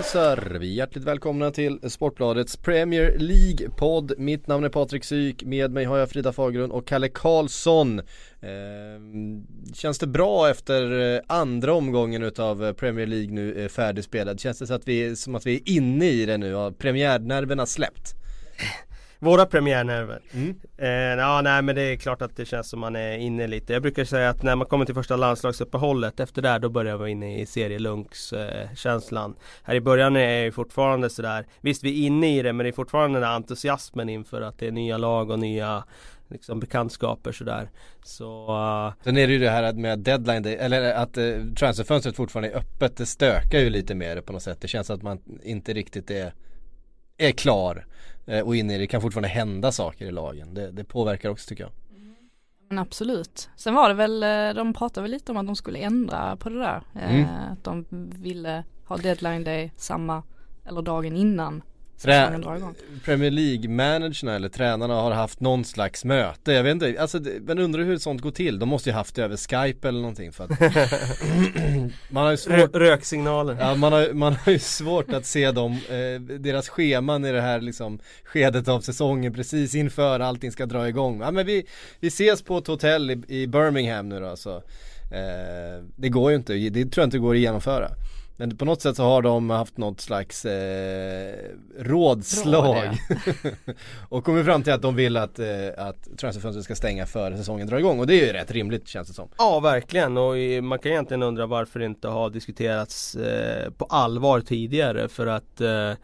Hälsar vi hjärtligt välkomna till Sportbladets Premier League-podd. Mitt namn är Patrik Syk, med mig har jag Frida Fagerlund och Kalle Karlsson. Eh, känns det bra efter eh, andra omgången utav eh, Premier League nu är färdigspelad? Känns det så att vi, som att vi är inne i det nu? Har premiärnerverna släppt? Våra premiärnerver. Mm. Eh, ja, nej men det är klart att det känns som man är inne lite. Jag brukar säga att när man kommer till första landslagsuppehållet efter det då börjar vi inne i serielunks eh. Här i början är det fortfarande sådär, visst vi är inne i det men det är fortfarande den där entusiasmen inför att det är nya lag och nya liksom bekantskaper sådär. Så uh, Sen är det ju det här med deadline eller att eh, transferfönstret fortfarande är öppet, det stökar ju lite det på något sätt. Det känns att man inte riktigt är, är klar och inne i det. Det kan fortfarande hända saker i lagen. Det, det påverkar också tycker jag. Men absolut. Sen var det väl, eh, de pratade väl lite om att de skulle ändra på det där. Eh, Mm. Att de ville ha deadline day samma, eller dagen innan Trä-. Premier League-managerna eller tränarna har haft någon slags möte, jag vet inte, alltså men undrar hur sånt går till? De måste ju haft det över Skype eller någonting för att Man har ju svårt röksignaler. Ja man har, man har ju svårt att se dem, eh, deras scheman i det här liksom skedet av säsongen precis inför allting ska dra igång. Ja men vi, vi ses på ett hotell i, i Birmingham nu då så eh, Det går ju inte, det tror jag inte går att genomföra. Men på något sätt så har de haft något slags eh, rådslag. Råd, och kommit fram till att de vill att, eh, att transferfönstret ska stänga före säsongen drar igång. Och det är ju rätt rimligt känns det som. Ja verkligen. Och man kan egentligen undra varför det inte har diskuterats eh, på allvar tidigare. För att eh, eh,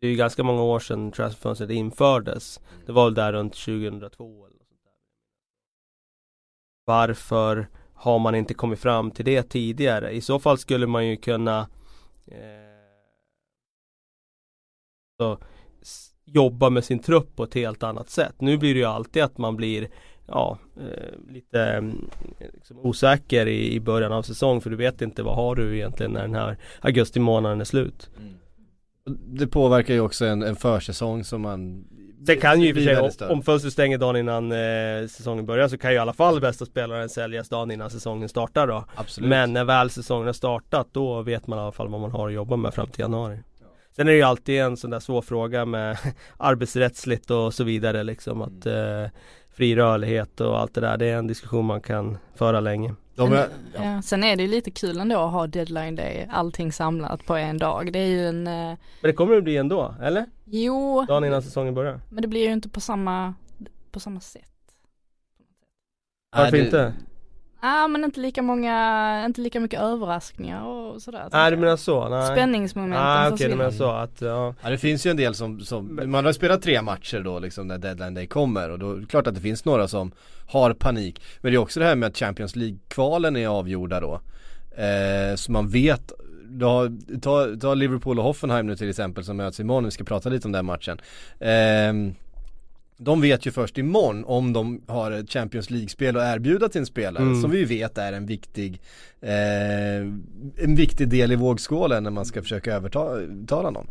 Det är ju ganska många år sedan transferfönstret infördes. Det var väl där runt 2002 eller något sånt där. Varför har man inte kommit fram till det tidigare? I så fall skulle man ju kunna eh, alltså, så, jobba med sin trupp på ett helt annat sätt. Nu blir det ju alltid att man blir ja, eh, lite mm, liksom osäker i, i början av säsong för du vet inte vad har du egentligen när den här augusti månaden är slut. Mm. Det påverkar ju också en, en försäsong som man Sen kan ju i och för sig, om fönstret stänger dagen innan eh, säsongen börjar så kan ju i alla fall bästa spelaren säljas dagen innan säsongen startar då. Absolut. Men när väl säsongen har startat då vet man i alla fall vad man har att jobba med fram till januari. Sen är det ju alltid en sån där svår fråga med arbetsrättsligt och så vidare liksom att Mm. eh, fri rörlighet och allt det där. Det är en diskussion man kan föra länge. De är, Sen, ja. ja, sen är det ju lite kul ändå att ha deadline day, allting samlat på en dag. Det är ju en, eh, Men det kommer det bli ändå, eller? jo, Dagen innan säsongen börjar. men det blir ju inte på samma, på samma sätt. Varför Nej, det- inte? Ja men inte lika många, inte lika mycket överraskningar och sådär. Nej tänker du jag. menar så? Nej. Spänningsmomenten ah, okej du försvinner. menar så att, ja. Ja det finns ju en del som, som man har spelat tre matcher då liksom när deadline day kommer och då är det klart att det finns några som har panik. Men det är också det här med att Champions League-kvalen är avgjorda då. Eh, så man vet, du har, ta, ta Liverpool och Hoffenheim nu till exempel som möts imorgon, vi ska prata lite om den matchen. Eh, de vet ju först imorgon om de har ett Champions League-spel att erbjuda till en spelare Mm. som vi vet är en viktig eh, En viktig del i vågskålen när man ska försöka övertala någon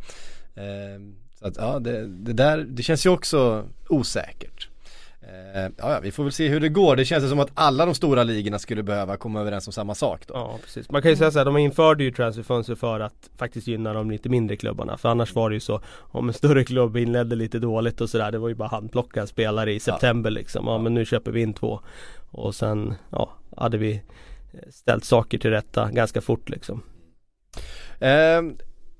eh, Så att ja, det, det där, det känns ju också osäkert eh, ja, ja, vi får väl se hur det går. Det känns som att alla de stora ligorna skulle behöva komma överens om samma sak då. Ja precis. Man kan ju säga så här, de införde ju transferfönster för att faktiskt gynna de lite mindre klubbarna. För annars var det ju så, om en större klubb inledde lite dåligt och sådär. Det var ju bara handplockade spelare i september liksom. Ja men nu köper vi in två. Och sen, ja, hade vi ställt saker till rätta ganska fort liksom. Eh,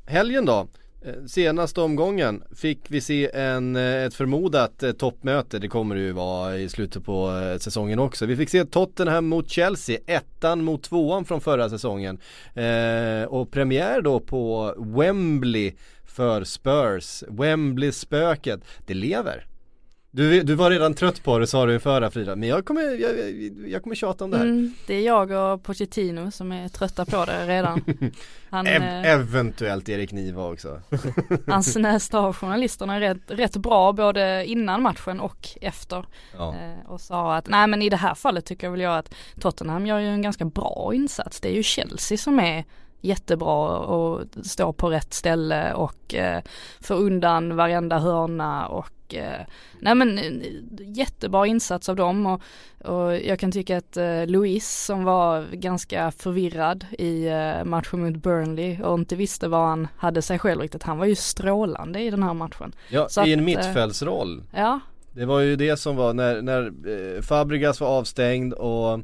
helgen då? Eh, senaste omgången fick vi se en, eh, ett förmodat eh, toppmöte, det kommer det ju vara i slutet på säsongen också. Vi fick se Tottenham mot Chelsea, ettan mot tvåan från förra säsongen. Eh, och premiär då på Wembley för Spurs, Wembley-spöket, det lever. Du, du var redan trött på det sa du förra Frida, men jag kommer, jag, jag kommer tjata om det här. Mm, det är jag och Pochettino som är trötta på det redan. Han, Ev eh, eventuellt Erik Niva också. han snäste av journalisterna rätt, rätt bra både innan matchen och efter. Ja. Eh, och sa att nej men i det här fallet tycker jag väl jag att Tottenham gör ju en ganska bra insats. Det är ju Chelsea som är jättebra och står på rätt ställe och eh, får undan varenda hörna och eh, nej men eh, jättebra insats av dem och, och jag kan tycka att eh, Luis som var ganska förvirrad i eh, matchen mot Burnley och inte visste vad han hade sig själv riktigt, han var ju strålande i den här matchen. Ja, Så i en att, eh, mittfältsroll. Ja, Det var ju det som var när, när Fabregas var avstängd och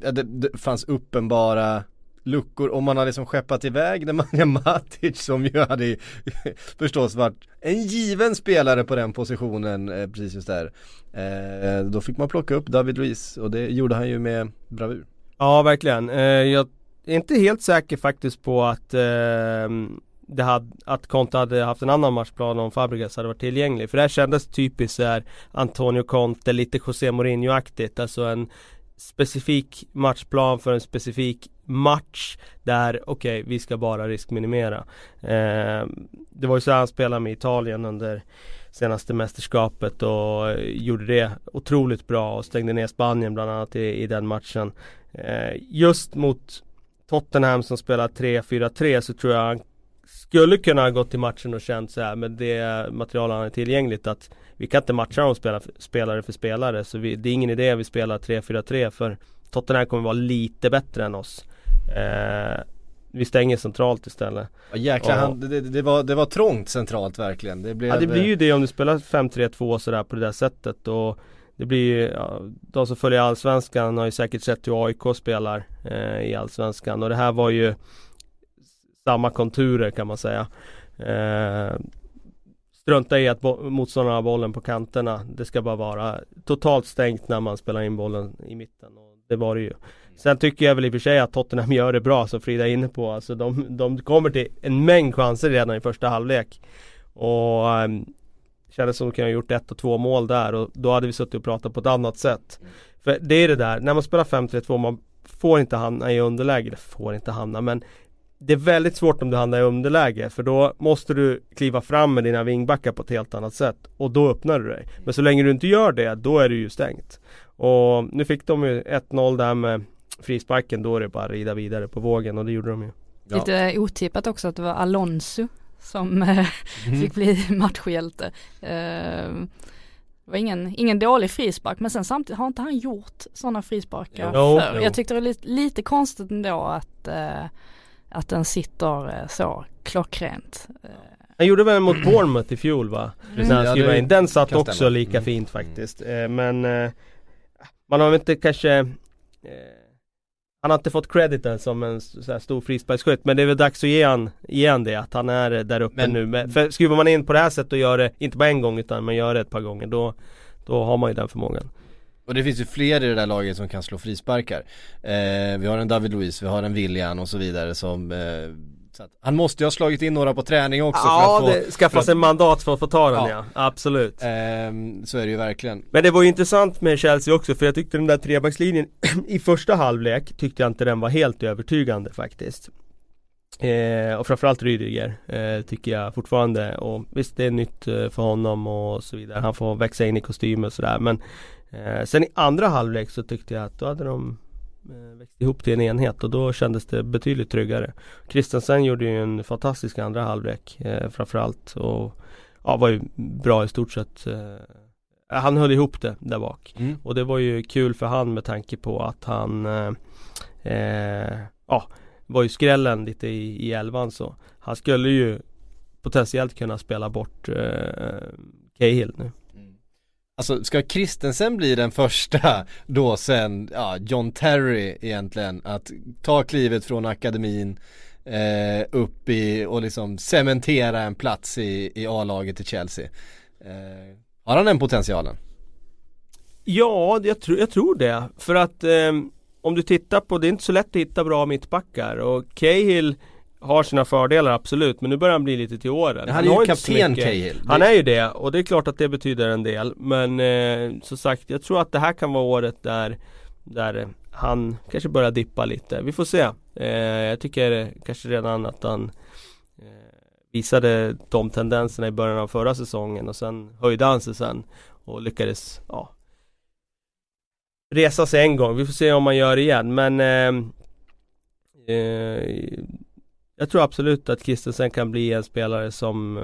det, det fanns uppenbara luckor och man har liksom skeppat iväg Nemanja Matic som ju hade förstås varit en given spelare på den positionen eh, precis just där. Eh, då fick man plocka upp David Luiz och det gjorde han ju med bravur. Ja verkligen. Eh, jag är inte helt säker faktiskt på att eh, det hade, att Conte hade haft en annan matchplan om Fabregas hade varit tillgänglig. För det här kändes typiskt så här Antonio Conte, lite José Mourinho-aktigt. Alltså en specifik matchplan för en specifik match där, okej, vi ska bara riskminimera. Eh, det var ju så han spelade med Italien under senaste mästerskapet och gjorde det otroligt bra och stängde ner Spanien bland annat i, i den matchen. Eh, just mot Tottenham som spelar 3-4-3 så tror jag han skulle kunna ha gått till matchen och känt så här med det material han har tillgängligt att vi kan inte matcha dem spela, spelare för spelare så vi, det är ingen idé att vi spelar 3-4-3 för Tottenham kommer vara lite bättre än oss. Eh, vi stänger centralt istället. Ja, jäklar, Ja. han, det, det, var, det var trångt centralt verkligen. Det blev, Ja det blir ju det om du spelar 5-3-2 sådär på det där sättet och det blir ju, ja, de som följer Allsvenskan har ju säkert sett hur AIK spelar eh, i Allsvenskan och det här var ju samma konturer kan man säga. Eh, strunta i att bo- motståndarna har bollen på kanterna. Det ska bara vara totalt stängt när man spelar in bollen i mitten. Och det var det ju. Sen tycker jag väl i och för sig att Tottenham gör det bra som Frida är inne på. Alltså de, de kommer till en mängd chanser redan i första halvlek. Och um, kändes som att de kunde ha gjort ett och två mål där och då hade vi suttit och pratat på ett annat sätt. För det är det där, när man spelar 5-3-2 man får inte hamna i underläge, eller får inte hamna men det är väldigt svårt om du hamnar i underläge för då måste du kliva fram med dina vingbackar på ett helt annat sätt och då öppnar du dig. Men så länge du inte gör det, då är det ju stängt. Och nu fick de ju 1-0 där med frisparken, då är det bara att rida vidare på vågen och det gjorde de ju. Ja. lite otippat också att det var Alonso som eh, Mm. fick bli matchhjälte. Eh, det var ingen, ingen dålig frispark men sen samtidigt har inte han gjort sådana frisparkar Jo, förr. jo. Jag tyckte det var lite, lite konstigt ändå att, eh, att den sitter eh, så klockrent. Han gjorde väl mot Bournemouth i fjol va? Mm. När han skrev in. Den satt också lika Mm. fint faktiskt. Eh, men eh, man har väl inte kanske Han har inte fått crediten som en så här stor frisparksskytt men det är väl dags att ge han, ge han det att han är där uppe Men- nu. Men, för skruvar man in på det här sättet och gör det, inte bara en gång utan man gör det ett par gånger då Då har man ju den förmågan. Och det finns ju fler i det där laget som kan slå frisparkar. Eh, vi har en David Luiz, vi har en William och så vidare som eh, Han måste ju ha slagit in några på träning också Ja, för att få, det skaffas en mandat för att få ta den Ja. ja, absolut. ehm, Så är det ju verkligen. Men det var ju intressant med Chelsea också för jag tyckte den där trebackslinjen i första halvlek tyckte jag inte den var helt övertygande faktiskt. Eh, och framförallt Rydiger eh, tycker jag fortfarande och visst det är nytt eh, för honom och så vidare. Han får växa in i kostymen och sådär men eh, Sen i andra halvlek så tyckte jag att då hade de eh, växt ihop till en enhet och då kändes det betydligt tryggare. Christensen gjorde ju en fantastisk andra halvlek eh, framförallt och ja, var ju bra i stort sett eh, Han höll ihop det där bak Mm. och det var ju kul för han med tanke på att han eh, eh, Ja Var ju skrällen lite i, i elvan så Han skulle ju Potentiellt kunna spela bort eh, Cahill nu Alltså ska Christensen bli den första då sen, ja, John Terry egentligen att ta klivet från akademin eh, upp i och liksom cementera en plats i, i A-laget i Chelsea. Eh, har han den potentialen? Ja, jag, tror jag tror det. För att eh, om du tittar på, det är inte så lätt att hitta bra mittbackar och Cahill har sina fördelar absolut men nu börjar han bli lite till åren. Han är ju kapten. Cahill. Han är ju det och det är klart att det betyder en del men eh, som sagt jag tror att det här kan vara året där Där han kanske börjar dippa lite. Vi får se. Eh, jag tycker kanske redan att han eh, Visade de tendenserna i början av förra säsongen och sen höjde han sig sen och lyckades ja, Resa sig en gång. Vi får se om man gör det igen men eh, eh, Jag tror absolut att Christensen kan bli en spelare som eh,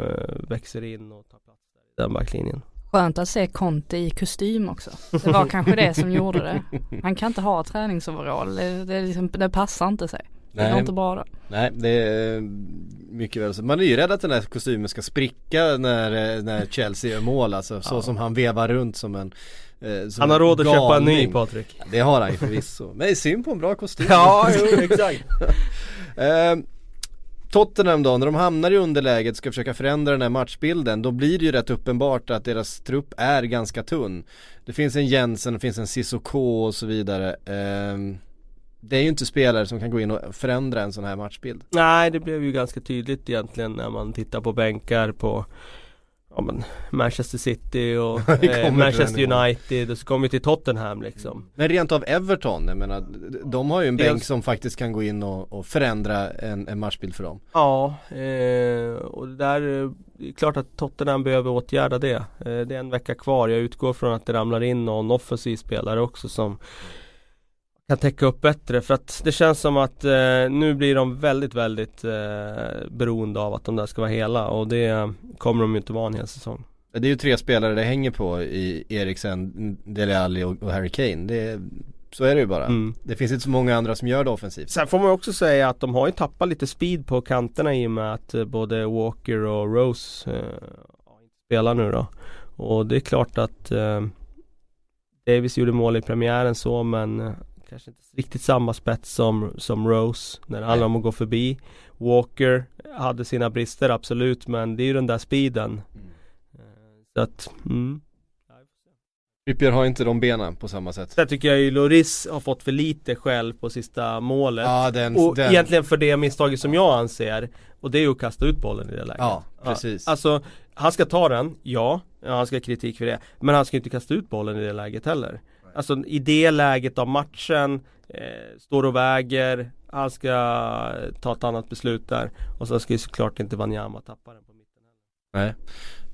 växer in och tar plats i den backlinjen. Skönt att se Conte i kostym också. Det var kanske det som gjorde det. Han kan inte ha träningsoverall. Det, det, är liksom, det passar inte sig. Det går Nej. inte bra då. Nej, det är mycket väl så. Man är ju rädd att den här kostymen ska spricka när, eh, när Chelsea gör mål alltså. Så Ja. som han vevar runt som en eh, som Han har en råd att köpa en ny galning. Patrik. Det har han ju förvisso. Men det är synd på en bra kostym. Ja, jo, exakt. Eh, Tottenham då, när de hamnar i underläget och ska försöka förändra den här matchbilden Då blir det ju rätt uppenbart att deras trupp är ganska tunn. Det finns en Jensen, det finns en Sissoko och så vidare. Eh, Det är ju inte spelare som kan gå in och förändra en sån här matchbild. Nej, det blev ju ganska tydligt egentligen när man tittar på bänkar på ja, men Manchester City och eh, Manchester. United och så kommer vi till Tottenham liksom. Men rent av Everton, jag menar, de har ju en Dels- bänk som faktiskt kan gå in och, och förändra en, en matchbild för dem Ja, eh, och det där det är klart att Tottenham behöver åtgärda det. Eh, det är en vecka kvar. Jag utgår från att det ramlar in någon offensiv spelare också som kan täcka upp bättre för att det känns som att eh, nu blir de väldigt, väldigt eh, beroende av att de där ska vara hela och det kommer de ju inte vara en hel säsong. Det är ju tre spelare det hänger på i Eriksen, Dele Alli och, Harry Kane det, Så är det ju bara Mm. Det finns inte så många andra som gör det offensivt Sen får man också säga att de har ju tappat lite speed på kanterna i och med att eh, både Walker och Rose eh, spelar nu då. Och det är klart att eh, Davis gjorde mål i premiären så men eh, kanske inte riktigt samma spets som, som Rose när det handlar om att gå förbi. Walker hade sina brister absolut men det är ju den där speeden. Eh, Så att, mm. Trippier har inte de benen på samma sätt Sen tycker jag ju Loris har fått för lite själv på sista målet. Ja den, Och den egentligen för det misstaget som jag anser Och det är ju att kasta ut bollen i det läget Ja, precis. Alltså Han ska ta den, ja, ja Han ska ha kritik för det Men han ska inte kasta ut bollen i det läget heller Alltså i det läget av matchen eh, Står och väger Han ska ta ett annat beslut där. Och så ska ju såklart inte Wanyama tappa den på mitten Nej.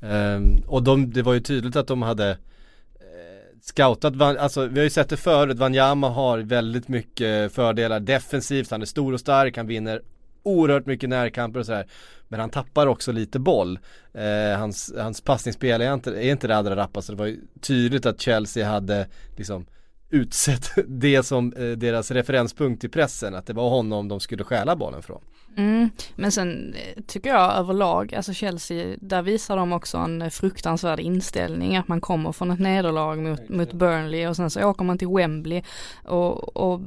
Ehm, Och de, det var ju tydligt att de hade eh, Scoutat, alltså vi har ju sett det förut, Wanyama har väldigt mycket fördelar defensivt, han är stor och stark, han vinner oerhört mycket närkamper och sådär Men han tappar också lite boll. Eh, Hans, hans passningsspel är inte, är inte det allra rappaste, det var ju tydligt att Chelsea hade liksom utsett det som eh, deras referenspunkt i pressen, att det var honom de skulle stjäla bollen från. Mm, men sen eh, tycker jag överlag, alltså Chelsea, där visar de också en eh, fruktansvärd inställning att man kommer från ett nederlag mot, mot Burnley och sen så åker man till Wembley och, och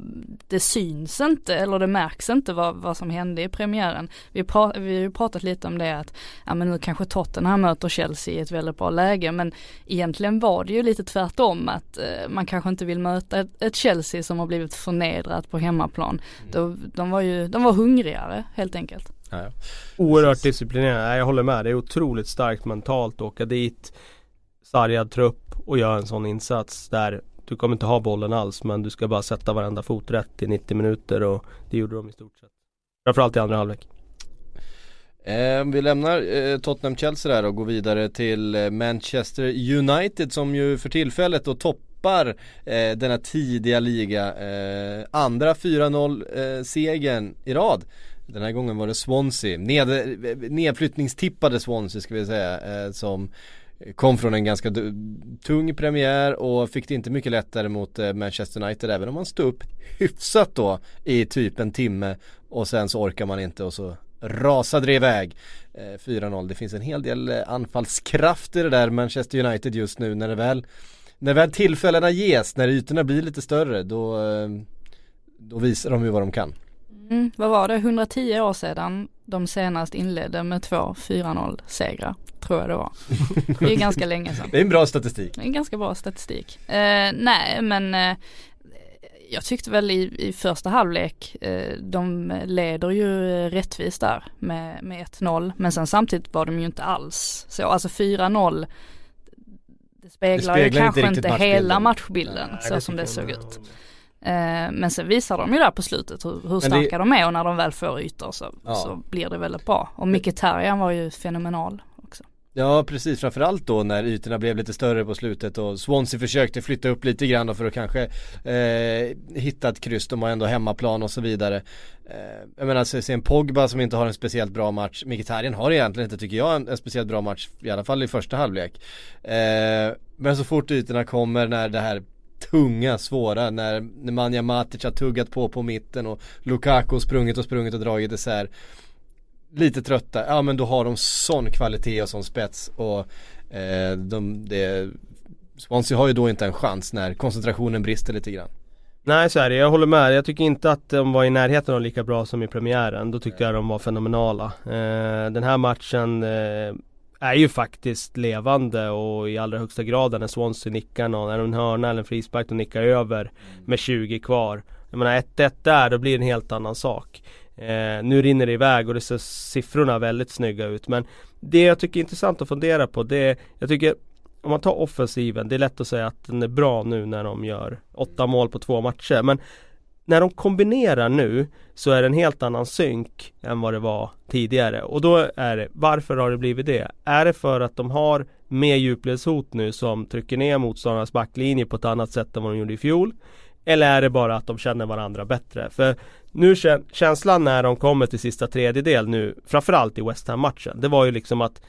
det syns inte eller det märks inte vad, vad som hände i premiären. Vi, pra, vi har ju pratat lite om det att, ja men nu kanske Tottenham möter Chelsea i ett väldigt bra läge men egentligen var det ju lite tvärtom att eh, man kanske inte vill möta ett, ett Chelsea som har blivit förnedrat på hemmaplan. De, de var ju, de var hungrigare helt enkelt. ja, ja. Oerhört disciplinerad, Nej, jag håller med. Det är otroligt starkt mentalt att åka dit Sargad trupp och göra en sån insats där du kommer inte ha bollen alls men du ska bara sätta varenda fot rätt i 90 minuter och det gjorde de i stort sett. Framförallt i andra halvlek. Eh, vi lämnar eh, Tottenham-Chelsea där och går vidare till eh, Manchester United som ju för tillfället då toppar eh, denna tidiga liga. Eh, andra 4-0 eh, segern i rad. Den här gången var det Swansea, Ned, nedflyttningstippade Swansea ska vi säga, eh, som kom från en ganska tung premiär och fick det inte mycket lättare mot eh, Manchester United även om man stod upp hyfsat då i typ en timme och sen så orkar man inte och så rasade det iväg. Eh, 4-0, det finns en hel del eh, anfallskraft i det där Manchester United just nu när det väl när väl tillfällena ges, när ytorna blir lite större då, eh, då visar de ju vad de kan. Mm, vad var det, 110 år sedan de senast inledde med två 4-0 segrar, tror jag det var. Det är ganska länge sedan. Det är en bra statistik. Det är en ganska bra statistik. Eh, nej men eh, jag tyckte väl i, i första halvlek, eh, de leder ju rättvist där med, med 1-0 men sen samtidigt var de ju inte alls så, alltså 4-0 det speglar, det speglar ju kanske inte, inte hela matchbilden Nej, så som det såg ut. Eh, men sen visar de ju där på slutet hur, hur starka det... de är och när de väl får ytor så, ja. så blir det väldigt bra. Och Mkhitaryan var ju fenomenal också. Ja precis, framförallt då när ytorna blev lite större på slutet och Swansea försökte flytta upp lite grann för att kanske eh, hitta ett kryss, de har ändå hemmaplan och så vidare. Eh, jag menar, se en Pogba som inte har en speciellt bra match, Mkhitaryan har egentligen inte tycker jag en, en speciellt bra match, i alla fall i första halvlek. Eh, men så fort ytorna kommer när det här tunga, svåra när Nemanja Matic har tuggat på på mitten och Lukaku sprungit och sprungit och dragit isär lite trötta, ja men då har de sån kvalitet och sån spets och eh, de, det, Swansea har ju då inte en chans när koncentrationen brister lite grann. Nej så är det, jag håller med. Jag tycker inte att de var i närheten av lika bra som i premiären. Då tyckte jag de var fenomenala. Eh, den här matchen eh, är ju faktiskt levande och i allra högsta grad när Swansea nickar någon, är det en hörna eller en frispark de nickar över mm. med 20 kvar. Jag menar 1-1 där, då blir det en helt annan sak. Eh, nu rinner det iväg och det ser siffrorna väldigt snygga ut men Det jag tycker är intressant att fundera på det är, Jag tycker Om man tar offensiven, det är lätt att säga att den är bra nu när de gör åtta mål på två matcher men när de kombinerar nu så är det en helt annan synk än vad det var tidigare och då är det Varför har det blivit det? Är det för att de har mer djupledshot nu som trycker ner motståndarnas backlinje på ett annat sätt än vad de gjorde i fjol? Eller är det bara att de känner varandra bättre? För nu känslan när de kommer till sista tredjedel nu, framförallt i West Ham-matchen, det var ju liksom att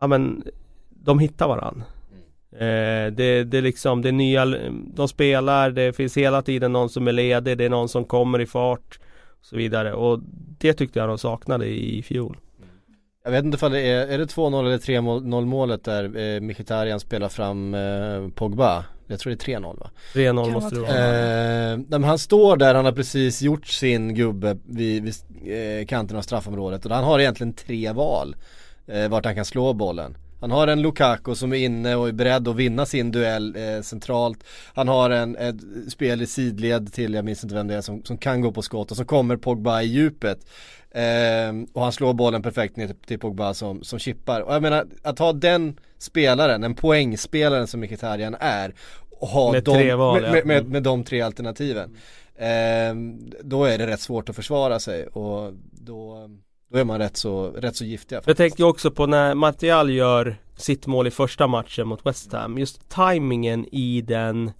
Ja men De hittar varandra eh, det, det är liksom, det är nya, de spelar, det finns hela tiden någon som är ledig, det är någon som kommer i fart och så vidare och det tyckte jag de saknade i fjol. Jag vet inte ifall det är, är det 2-0 eller 3-0 målet där eh, Mkhitaryan spelar fram eh, Pogba? Jag tror det är 3-0 va? 3-0 måste det vara. Eh, han står där, han har precis gjort sin gubbe vid, vid eh, kanten av straffområdet och han har egentligen tre val eh, vart han kan slå bollen. Han har en Lukaku som är inne och är beredd att vinna sin duell eh, centralt. Han har en, ett spel i sidled till, jag minns inte vem det är, som, som kan gå på skott och så kommer Pogba i djupet. Eh, och han slår bollen perfekt ner till, till Pogba som, som chippar. Och jag menar, att ha den spelaren, en poängspelaren som Mkhitaryan är och ha med, de, tre val, med, med, med, med de tre alternativen. Eh, då är det rätt svårt att försvara sig och då då är man rätt så, rätt så giftiga faktiskt. Jag tänkte också på när Martial gör sitt mål i första matchen mot West Ham Just tajmingen i den eh,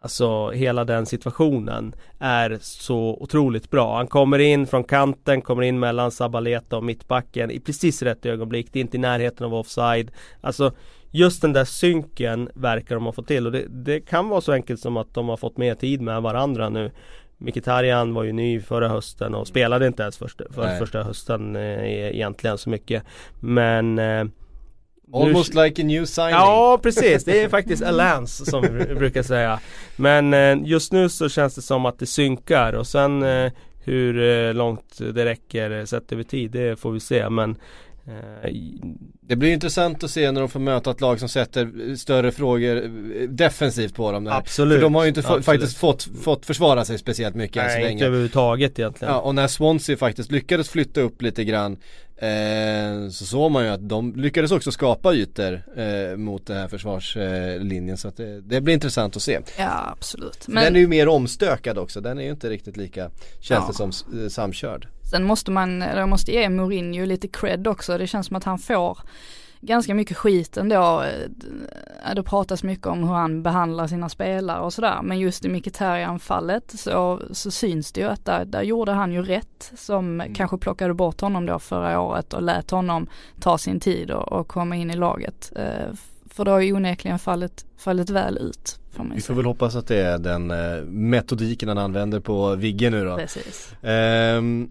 Alltså hela den situationen är så otroligt bra. Han kommer in från kanten, kommer in mellan Sabaleta och mittbacken i precis rätt ögonblick. Det är inte i närheten av offside. Alltså just den där synken verkar de ha fått till och det, det kan vara så enkelt som att de har fått mer tid med varandra nu. Mkhitaryan var ju ny förra hösten och spelade inte ens första, för första hösten eh, egentligen så mycket. Men eh, Almost nu... like a new signing. Ja precis, det är faktiskt a lance som vi brukar säga. Men eh, just nu så känns det som att det synkar och sen eh, hur eh, långt det räcker sett över tid det får vi se. Men Eh, det blir intressant att se när de får möta ett lag som sätter större frågor eh, defensivt på dem. Där. Absolut. För de har ju inte faktiskt fått, fått försvara sig speciellt mycket Nej, än så länge. inte överhuvudtaget egentligen. Ja, och när Swansea faktiskt lyckades flytta upp lite grann eh, så såg man ju att de lyckades också skapa ytor eh, mot den här försvarslinjen. Eh, så att det, det, blir intressant att se. Ja, absolut. Men... Den är ju mer omstökad också. Den är ju inte riktigt lika, känns ja. det som, samkörd. Sen måste man, eller jag måste ge Mourinho lite cred också. Det känns som att han får ganska mycket skit ändå. Eh, det pratas mycket om hur han behandlar sina spelare och sådär. Men just i Mkhitaryan-fallet så, så syns det ju att där, där gjorde han ju rätt som mm. kanske plockade bort honom då förra året och lät honom ta sin tid och, och komma in i laget. Eh, för det har ju onekligen fallit, fallit väl ut. Vi får väl hoppas att det är den eh, metodiken han använder på Vigge nu då. Precis. Um,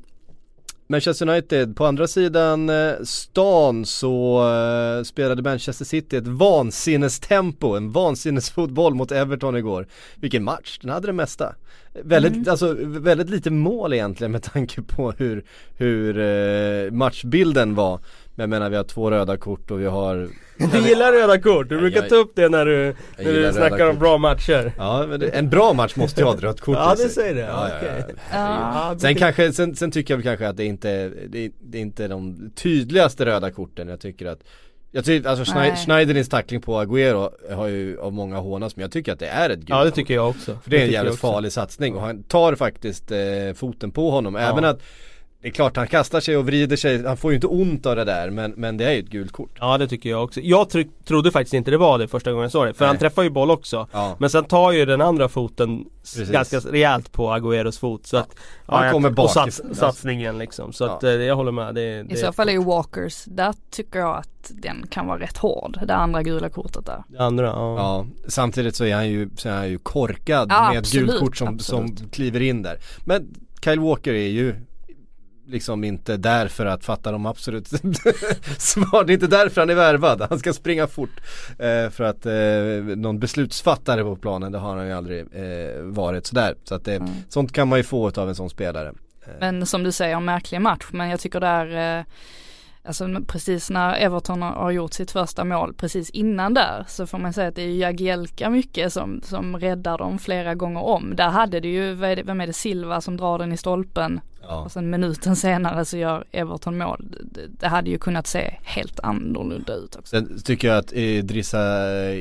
Manchester United, på andra sidan eh, stan så eh, spelade Manchester City ett vansinnestempo, en vansinnesfotboll mot Everton igår. Vilken match, den hade det mesta. Väldigt, mm. alltså, väldigt lite mål egentligen med tanke på hur, hur eh, matchbilden var. Men jag menar vi har två röda kort och vi har Du gillar röda kort, du brukar jag- ta upp det när du, när du snackar om bra matcher Ja, men det, en bra match måste ju ha ett rött kort Ja det säger det, Ja, ja, okej ja. Ja. Sen kanske, sen, sen tycker jag väl kanske att det inte, det, det är inte de tydligaste röda korten. Jag tycker att jag tycker, alltså Nej. Schnei- Schneiderlins tackling på Agüero har ju av många hånats men jag tycker att det är ett gult Ja det tycker jag också För det är en jävligt farlig satsning och han tar faktiskt eh, foten på honom. Även att det är klart han kastar sig och vrider sig, han får ju inte ont av det där men, men det är ju ett gult kort. Ja det tycker jag också. Jag tro- trodde faktiskt inte det var det första gången jag såg det. För Nej. han träffar ju boll också. Ja. Men sen tar ju den andra foten Precis. ganska rejält på Agüeros fot. Så att, Han jag- kommer och bak- sats, satsningen liksom. Så Ja. att eh, jag håller med. Det, det I så fall är ju Walkers, där tycker jag att den kan vara rätt hård, det andra gula kortet där. det andra, ja. Ja, samtidigt så är han ju, så är han ju korkad Ja, med ett gult absolut, kort som, som absolut. kliver in där. Men Kyle Walker är ju liksom inte där för att fatta de absolut smart, det är inte därför han är värvad. Han ska springa fort. Eh, för att eh, någon beslutsfattare på planen, det har han ju aldrig eh, varit sådär. Så att det, Mm. sånt kan man ju få av en sån spelare. Men som du säger, en märklig match. Men jag tycker där, eh, alltså precis när Everton har- gjort sitt första mål, precis innan där, så får man säga att det är Jagielka mycket som, som räddar dem flera gånger om. Där hade det ju, vem är det, Silva som drar den i stolpen Ja. och sen minuten senare så gör Everton mål. Det, det hade ju kunnat se helt annorlunda ut också. Sen tycker jag att Idrissa eh,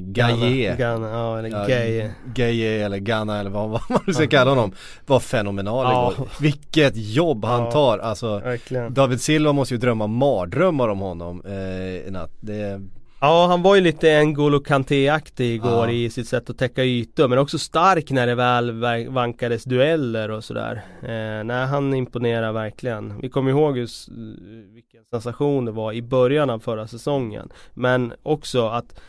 Gaye Ghana, ja eller Ja, Gay. Gaye eller Ghana eller vad, vad man nu ska kalla honom Var fenomenal Ja. igår Vilket jobb han Ja. tar alltså Verkligen. David Silva måste ju drömma mardrömmar om honom eh, i natt det, Ja han var ju lite N'Golo Kanté-aktig igår Ja. i sitt sätt att täcka ytor men också stark när det väl vankades dueller och sådär. Eh, nej han imponerar verkligen. Vi kommer ihåg just vilken sensation det var i början av förra säsongen. Men också att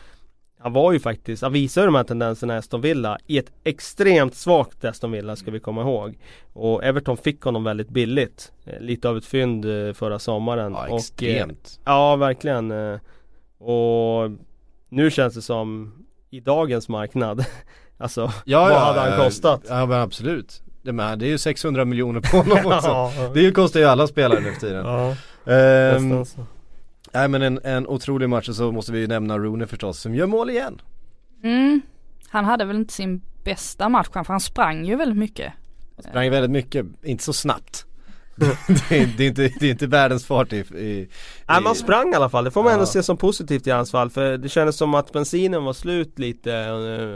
han var ju faktiskt, han visar ju de här tendenserna i Aston Villa i ett extremt svagt Aston Villa ska vi komma ihåg. Och Everton fick honom väldigt billigt. Eh, lite av ett fynd eh, förra sommaren. ja och, eh, extremt Ja, verkligen. eh, Och nu känns det som i dagens marknad, alltså ja, vad ja, hade han ja, kostat? Ja men absolut det, är ju 600 miljoner på honom också Det kostar ju alla spelare nu för tiden ja, Ehm. Nej men en, en otrolig match och så måste vi ju nämna Rooney förstås som gör mål igen Mm. Han hade väl inte sin bästa match för han sprang ju väldigt mycket. Sprang väldigt mycket, inte så snabbt det, är, det, är inte, det är inte världens fart i, i, Nej man sprang i alla fall, det får man Ja. ändå se som positivt i hans fall för det kändes som att bensinen var slut lite eh,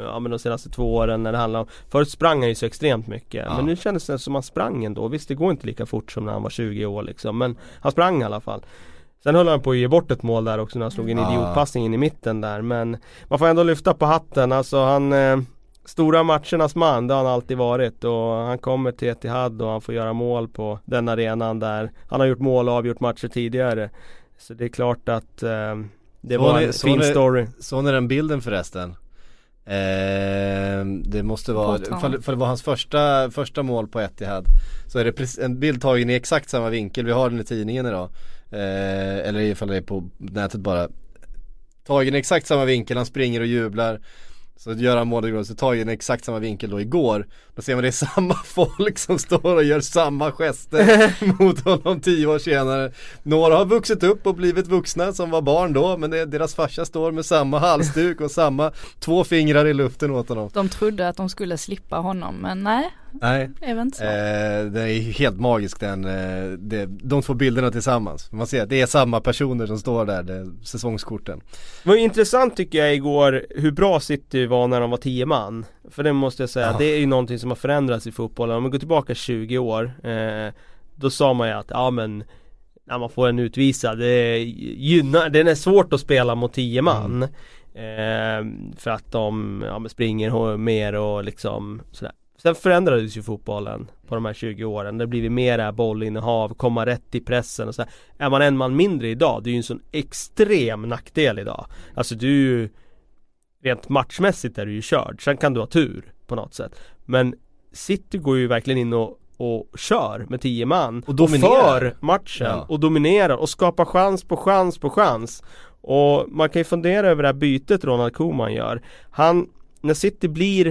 ja, men de senaste två åren när det handlade om Förut sprang han ju så extremt mycket Ja. men nu kändes det som att han sprang ändå Visst det går inte lika fort som när han var 20 år liksom men han sprang i alla fall Sen höll han på att ge bort ett mål där också när han slog en Ja. idiotpassning in i mitten där men Man får ändå lyfta på hatten alltså han eh, Stora matchernas man, det har han alltid varit. Och han kommer till Etihad och han får göra mål på den arenan där. Han har gjort mål och avgjort matcher tidigare. Så det är klart att eh, det Så var ni- en så fin ni- story. Såg ni den bilden förresten? Eh, det måste vara, för, för det var hans första, första mål på Etihad Så är det en bild tagen i exakt samma vinkel, vi har den i tidningen idag. Eh, Eller ifall det är på nätet bara. Tagen i exakt samma vinkel, han springer och jublar så att göra mål så så ju en exakt samma vinkel då igår. Då ser man det är samma folk som står och gör samma gester mot honom tio år senare Några har vuxit upp och blivit vuxna som var barn då men det, deras farsa står med samma halsduk och samma två fingrar i luften åt honom De trodde att de skulle slippa honom men nej, Nej det. Eh, det är helt magisk den, eh, det, de två bilderna tillsammans. Man ser att det är samma personer som står där, det, säsongskorten. Det var intressant tycker jag igår hur bra City var när de var 10 man För det måste jag säga, Ja. det är ju någonting som har förändrats i fotbollen. Om vi går tillbaka 20 år eh, Då sa man ju att, ja men När man får en utvisad, det gynnar, den är svårt att spela mot 10 man eh, För att de ja, springer mer och liksom sådär Sen förändrades ju fotbollen på de här 20 åren. Det har blivit mera bollinnehav, komma rätt i pressen och så här. Är man en man mindre idag, det är ju en sån extrem nackdel idag. Alltså du Rent matchmässigt är du ju körd, sen kan du ha tur på något sätt. Men City går ju verkligen in och, och kör med 10 man Och dominerar. för matchen Ja. och dominerar och skapar chans på chans på chans. Och man kan ju fundera över det här bytet Ronald Koeman gör. Han, när City blir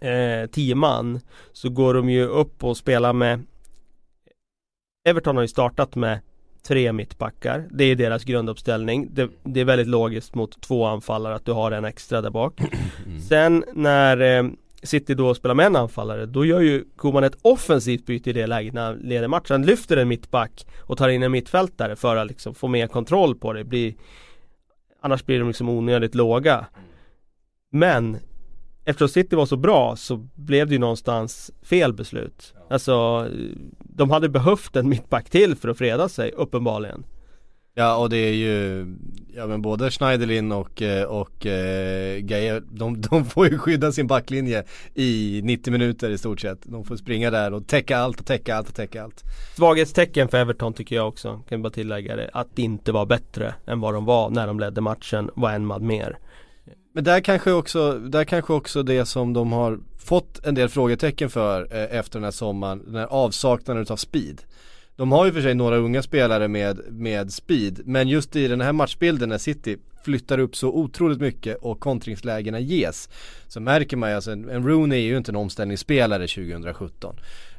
eh, 10 man så går de ju upp och spelar med Everton har ju startat med tre mittbackar. Det är deras grunduppställning. Det, det är väldigt logiskt mot två anfallare att du har en extra där bak. Mm. Sen när eh, City då spelar med en anfallare, då gör ju Koman ett offensivt byte i det läget när han leder matchen. Han lyfter en mittback och tar in en mittfältare för att liksom få mer kontroll på det. Blir, annars blir de liksom onödigt låga. Men eftersom City var så bra så blev det ju någonstans fel beslut. Alltså de hade behövt en mittback till för att freda sig uppenbarligen. Ja och det är ju, ja men både Schneiderlin och, eh, och eh, Gaia, de, de får ju skydda sin backlinje i 90 minuter i stort sett. De får springa där och täcka allt och täcka allt och täcka allt. Svaghetstecken för Everton tycker jag också, kan vi bara tillägga det. Att det inte var bättre än vad de var när de ledde matchen, var en man mer. Men där kanske också, där kanske också det som de har fått en del frågetecken för eh, efter den här sommaren, den här avsaknaden utav speed. De har ju för sig några unga spelare med, med speed, men just i den här matchbilden när City flyttar upp så otroligt mycket och kontringslägena ges så märker man ju alltså, en, Rooney är ju inte en omställningsspelare 2017.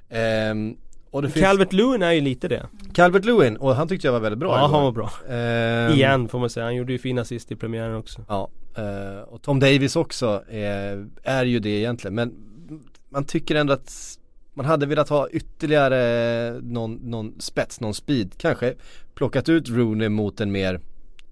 Ehm, finns Calvert Lewin är ju lite det. Calvert Lewin och han tyckte jag var väldigt bra Ja, igår. han var bra. Ehm, Igen får man säga, han gjorde ju fina sist i premiären också. Ja, och Tom Davis också är, är ju det egentligen men man tycker ändå att man hade velat ha ytterligare någon, någon spets, någon speed kanske plockat ut Rooney mot en mer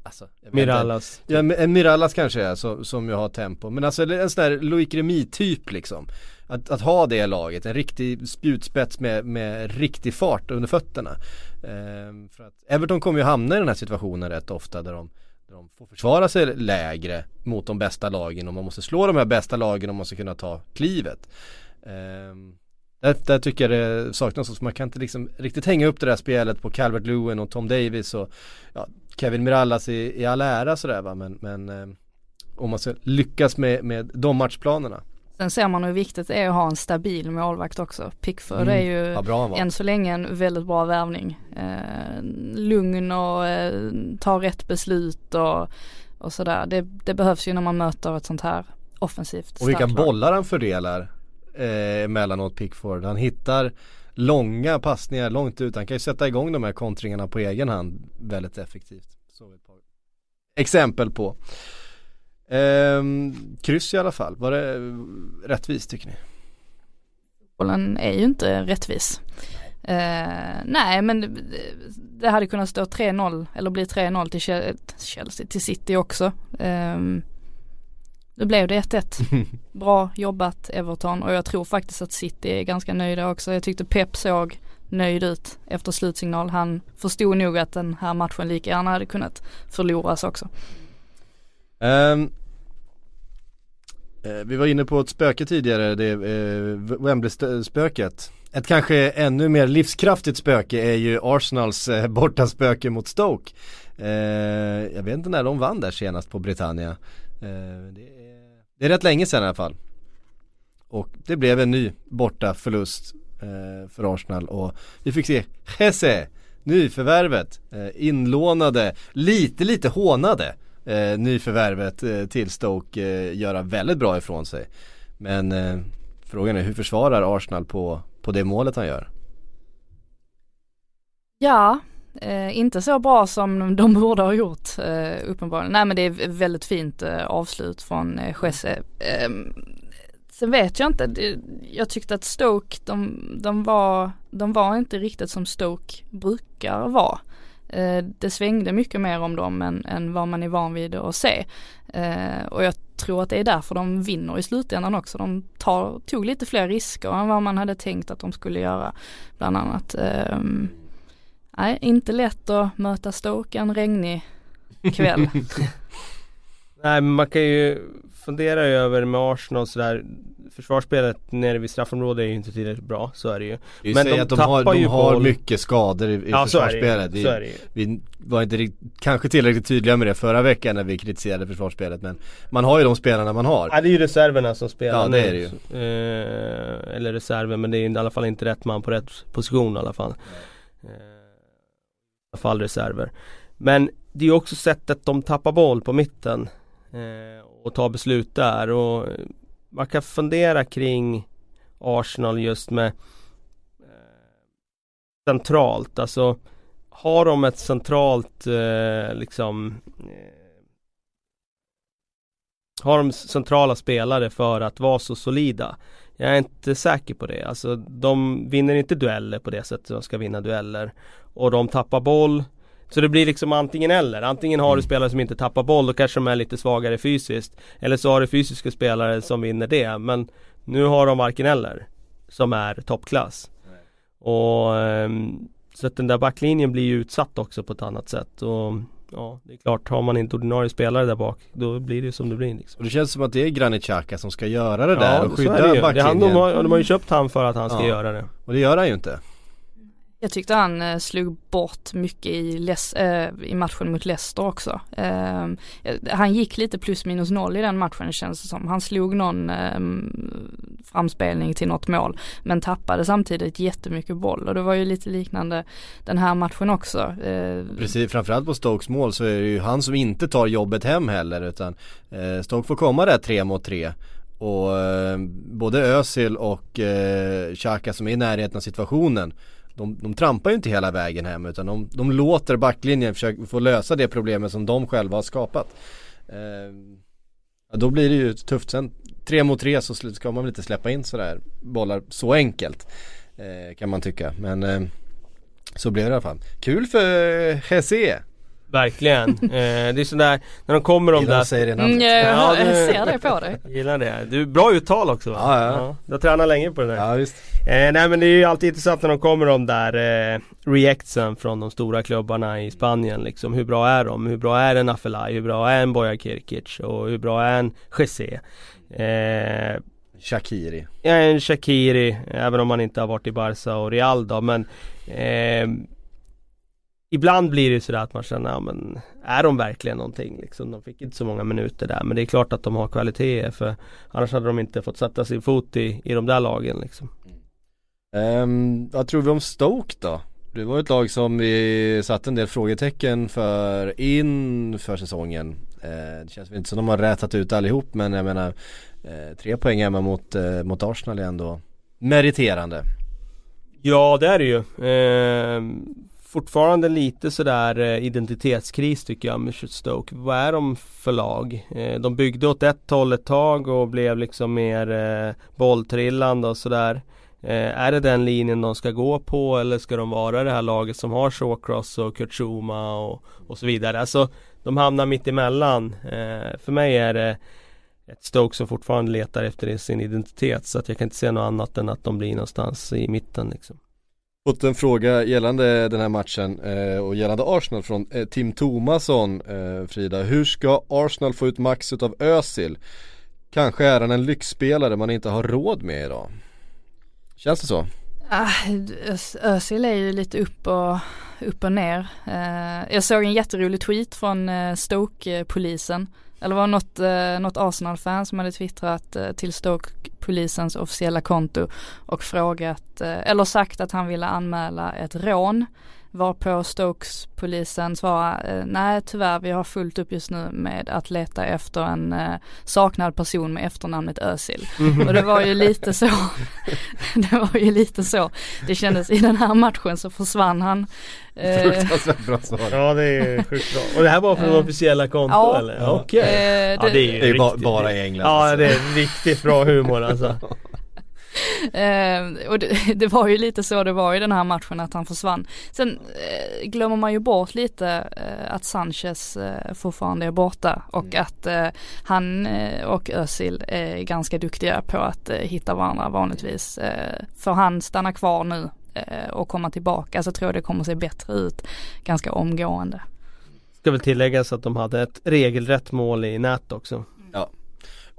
alltså. Mirallas. Ja, en Mirallas kanske är så, som ju har tempo men alltså en sån där Loic Remy typ liksom att, att ha det laget, en riktig spjutspets med, med riktig fart under fötterna Ehm, för att Everton kommer ju hamna i den här situationen rätt ofta där de de får försvara sig lägre mot de bästa lagen och man måste slå de här bästa lagen och man måste kunna ta klivet. Ehm, där, där tycker jag det saknas, så man kan inte liksom riktigt hänga upp det där spelet på Calvert Lewin och Tom Davis och ja, Kevin Mirallas i, i all ära sådär va men, men ehm, om man ska lyckas med, med de matchplanerna. Sen ser man hur viktigt det är att ha en stabil målvakt också. Pickford Mm. är ju var. än så länge en väldigt bra värvning. Eh, lugn och eh, tar rätt beslut och, och sådär. Det, det behövs ju när man möter ett sånt här offensivt Och vilka lag. bollar han fördelar eh, emellanåt Pickford. Han hittar långa passningar långt ut. Han kan ju sätta igång de här kontringarna på egen hand väldigt effektivt. Så ett par exempel på. Ehm, kryss i alla fall. Var det rättvist tycker ni? Bollen är ju inte rättvis. Eh, nej men det, det hade kunnat stå 3-0 eller bli 3-0 till Che- Chelsea, till City också. Um, då blev det 1-1. Bra jobbat Everton och jag tror faktiskt att City är ganska nöjda också. Jag tyckte Pep såg nöjd ut efter slutsignal. Han förstod nog att den här matchen lika gärna hade kunnat förloras också. Ehm, eh, vi var inne på ett spöke tidigare, det eh, Wembley-spöket. Ett kanske ännu mer livskraftigt spöke är ju Arsenals eh, bortaspöke mot Stoke. Eh, jag vet inte när de vann där senast på Britannia. Eh, det, är, det är rätt länge sedan i alla fall. Och det blev en ny borta förlust eh, för Arsenal och vi fick se Jesse, nyförvärvet, eh, inlånade, lite lite hånade eh, nyförvärvet eh, till Stoke eh, göra väldigt bra ifrån sig. Men eh, frågan är hur försvarar Arsenal på, på det målet han gör? Ja, eh, inte så bra som de borde ha gjort eh, uppenbarligen. Nej men det är väldigt fint eh, avslut från eh, Jesse. Eh, sen vet jag inte, det, jag tyckte att Stoke, de, de, var, de var inte riktigt som Stoke brukar vara. Eh, det svängde mycket mer om dem än, än vad man är van vid att se. Eh, och jag tror att det är därför de vinner i slutändan också. De tar, tog lite fler risker än vad man hade tänkt att de skulle göra. Bland annat. Ehm, nej, inte lätt att möta Stoke en regnig kväll. Nej men man kan ju fundera över med Arsenal och sådär Försvarsspelet nere vid straffområdet är ju inte tillräckligt bra, så är det ju Vi Men de att de har, de har boll. mycket skador i, i Ja försvarsspelet. Vi, vi var inte riktigt, kanske tillräckligt tydliga med det förra veckan när vi kritiserade försvarsspelet men man har ju de spelarna man har. Ja det är ju reserverna som spelar Ja, det är det ju. Eh, eller reserven men det är i alla fall inte rätt man på rätt position i alla fall eh, I alla fall reserver Men det är ju också sättet de tappar boll på mitten eh, Och tar beslut där och man kan fundera kring Arsenal just med eh, Centralt, alltså har de ett centralt eh, liksom eh, Har de centrala spelare för att vara så solida? Jag är inte säker på det. Alltså de vinner inte dueller på det sättet de ska vinna dueller. Och de tappar boll. Så det blir liksom antingen eller. Antingen har du Mm. spelare som inte tappar boll, då kanske de är lite svagare fysiskt. Eller så har du fysiska spelare som vinner det. Men nu har de varken eller. Som är toppklass. Och ehm, så att den där backlinjen blir ju utsatt också på ett annat sätt. Och ja, det är klart, har man inte ordinarie spelare där bak, då blir det ju som det blir liksom. Och det känns som att det är Granit Xhaka som ska göra det där och så är skydda det ju. Det, han, backlinjen. de, har, de har ju köpt han för att han ska Ja. göra det. Och det gör han ju inte. Jag tyckte han eh, slog bort mycket i, Les- eh, i matchen mot Leicester också. Ehm, eh, han gick lite plus minus noll i den matchen känns det som. Han slog någon ehm, framspelning till något mål men tappade samtidigt jättemycket boll och det var ju lite liknande den här matchen också. Ehm, Precis, framförallt på Stokes mål så är det ju han som inte tar jobbet hem heller utan eh, Stoke får komma där tre mot tre och eh, både Özil och eh, Xhaka som är i närheten av situationen de, de trampar ju inte hela vägen hem utan de, de låter backlinjen försöka få lösa det problemet som de själva har skapat. Eh, ja, då blir det ju tufft sen. Tre mot tre så ska man väl inte släppa in sådär bollar så enkelt. Eh, kan man tycka men eh, så blev det i alla fall. Kul för eh, Jesse. Verkligen. eh, det är sådär, när de kommer de där säga det mm, Ja, jag det- ser det på dig. Gillar det. Du, bra uttal också va? Ja, ja. Du har tränat länge på det där. Ja visst. Eh, nej men det är ju alltid intressant när de kommer de där eh, reactsen från de stora klubbarna i Spanien liksom. Hur bra är de? Hur bra är en Afelai? Hur bra är en Boja Kirkic? Och hur bra är en Jesse? Eh, Shakiri. är en Shakiri, även om han inte har varit i Barca och Real då men eh, Ibland blir det ju sådär att man känner, ja men är de verkligen någonting liksom? De fick inte så många minuter där men det är klart att de har kvaliteter för annars hade de inte fått sätta sin fot i, i de där lagen liksom. Um, vad tror vi om Stoke då? Det var ett lag som vi satte en del frågetecken för inför säsongen. Eh, det känns väl inte som de har rätat ut allihop men jag menar eh, tre poäng hemma mot, eh, mot Arsenal är ändå meriterande. Ja det är det ju. Fortfarande lite sådär eh, identitetskris tycker jag med Stoke. Vad är de för lag? Eh, de byggde åt ett håll ett tag och blev liksom mer eh, bolltrillande och sådär. Är det den linjen de ska gå på eller ska de vara det här laget som har Shawcross och Kurt och, och så vidare. Alltså de hamnar mitt emellan. För mig är det ett Stoke som fortfarande letar efter sin identitet så att jag kan inte se något annat än att de blir någonstans i mitten liksom. Fått en fråga gällande den här matchen eh, och gällande Arsenal från eh, Tim Tomasson eh, Frida. Hur ska Arsenal få ut max utav Özil? Kanske är han en lyxspelare man inte har råd med idag. Känns det så? Ah, Özil är ju lite upp och, upp och ner. Eh, jag såg en jätterolig tweet från eh, Stoke-polisen. Eller var det något, eh, något Arsenal-fan som hade twittrat eh, till polisens officiella konto och frågat, eh, eller sagt att han ville anmäla ett rån. Varpå Stokes-polisen svarade, eh, nej tyvärr vi har fullt upp just nu med att leta efter en eh, saknad person med efternamnet Özil. Och det var ju lite så, det var ju lite så det kändes i den här matchen så försvann han. Eh, Fruktansvärt bra svar. Ja det är sjukt bra. Och det här var från officiella konto ja. eller? Ja. Okej. eh, Ja det är ju Det är ba- riktigt- bara i England, Ja alltså. det är riktigt bra humor alltså. Eh, och det, det var ju lite så det var i den här matchen att han försvann. Sen eh, glömmer man ju bort lite eh, att Sanchez eh, fortfarande är borta och att eh, han eh, och Özil är ganska duktiga på att hitta varandra vanligtvis. Eh, får han stanna kvar nu och komma tillbaka så tror jag det kommer se bättre ut ganska omgående. Ska väl tilläggas att de hade ett regelrätt mål i nät också.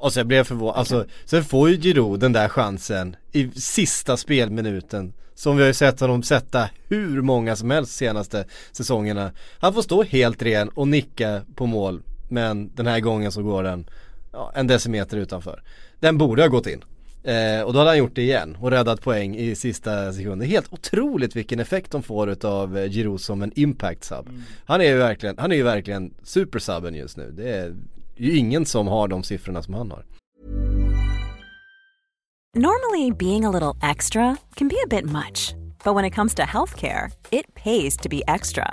Och sen blev jag förvånad, alltså sen får ju Giroud den där chansen i sista spelminuten Som vi har ju sett honom sätta hur många som helst senaste säsongerna. Han får stå helt ren och nicka på mål Men den här gången så går den ja, en decimeter utanför. Den borde ha gått in. Eh, Och då hade han gjort det igen och räddat poäng i sista sekunden. Helt otroligt vilken effekt de får utav eh, Giroud som en impact sub. Han är ju verkligen, han är ju verkligen supersubben just nu. Det är ju ingen som har de siffrorna som han har Normally, being a little extra can be a bit much, But when it comes to healthcare, it pays to be extra.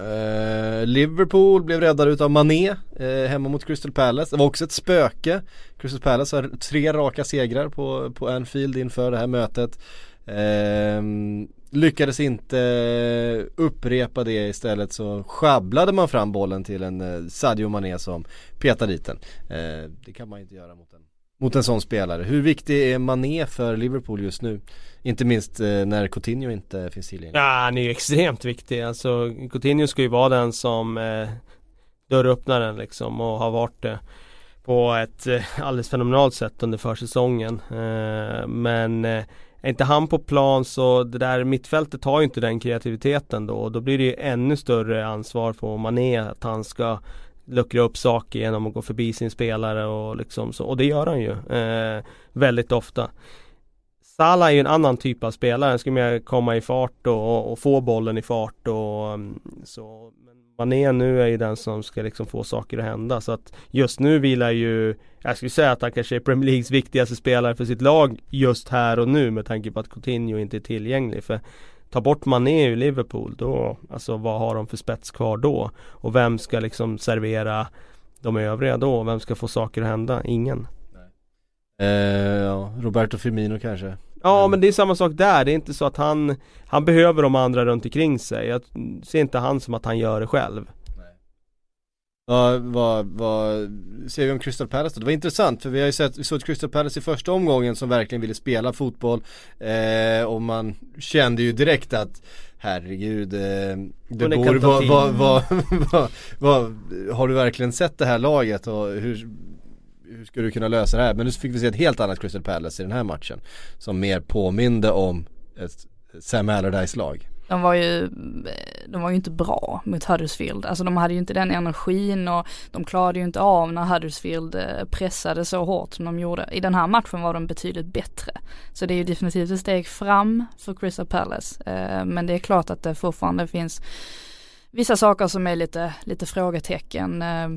Uh, Liverpool blev räddade utav Mané uh, hemma mot Crystal Palace. Det var också ett spöke. Crystal Palace har tre raka segrar på, på Anfield inför det här mötet. Uh, lyckades inte upprepa det istället så sjabblade man fram bollen till en eh, Sadio Mané som petade dit den. det kan man inte göra mot en, mot en sån spelare. Hur viktig är Mané för Liverpool just nu? Inte minst eh, när Coutinho inte finns tillgänglig. Ja, han är ju extremt viktig. Alltså Coutinho ska ju vara den som eh, dörröppnaren liksom och har varit det på ett eh, alldeles fenomenalt sätt under försäsongen. Eh, men eh, är inte han på plan så det där mittfältet har ju inte den kreativiteten då och då blir det ju ännu större ansvar på Mané att han ska luckra upp saker genom att gå förbi sin spelare och liksom så och det gör han ju eh, väldigt ofta. Salah är ju en annan typ av spelare, han ska mer komma i fart och, och, få bollen i fart och mm, så. Men Mané nu är ju den som ska liksom få saker att hända så att just nu vilar ju Jag skulle säga att han kanske är Premier Leagues viktigaste spelare för sitt lag just här och nu med tanke på att Coutinho inte är tillgänglig för Ta bort Mané ur Liverpool då, alltså vad har de för spets kvar då? Och vem ska liksom servera de övriga då? Vem ska få saker att hända? Ingen. Eh, ja, Roberto Firmino kanske Ja men det är samma sak där, det är inte så att han Han behöver de andra runt omkring sig Jag ser inte han som att han gör det själv Ja, vad, vad säger vi om Crystal Palace då? Det var intressant för vi har ju sett, vi såg Crystal Palace i första omgången som verkligen ville spela fotboll eh, Och man kände ju direkt att Herregud, eh, det bor, vad, vad, vad, vad, har du verkligen sett det här laget och hur hur ska du kunna lösa det här? Men nu fick vi se ett helt annat Crystal Palace i den här matchen. Som mer påminde om ett Sam Allardyce lag. De var ju, de var ju inte bra mot Huddersfield. Alltså de hade ju inte den energin och de klarade ju inte av när Huddersfield eh, pressade så hårt som de gjorde. I den här matchen var de betydligt bättre. Så det är ju definitivt ett steg fram för Crystal Palace. Eh, men det är klart att det fortfarande finns vissa saker som är lite, lite frågetecken. Eh,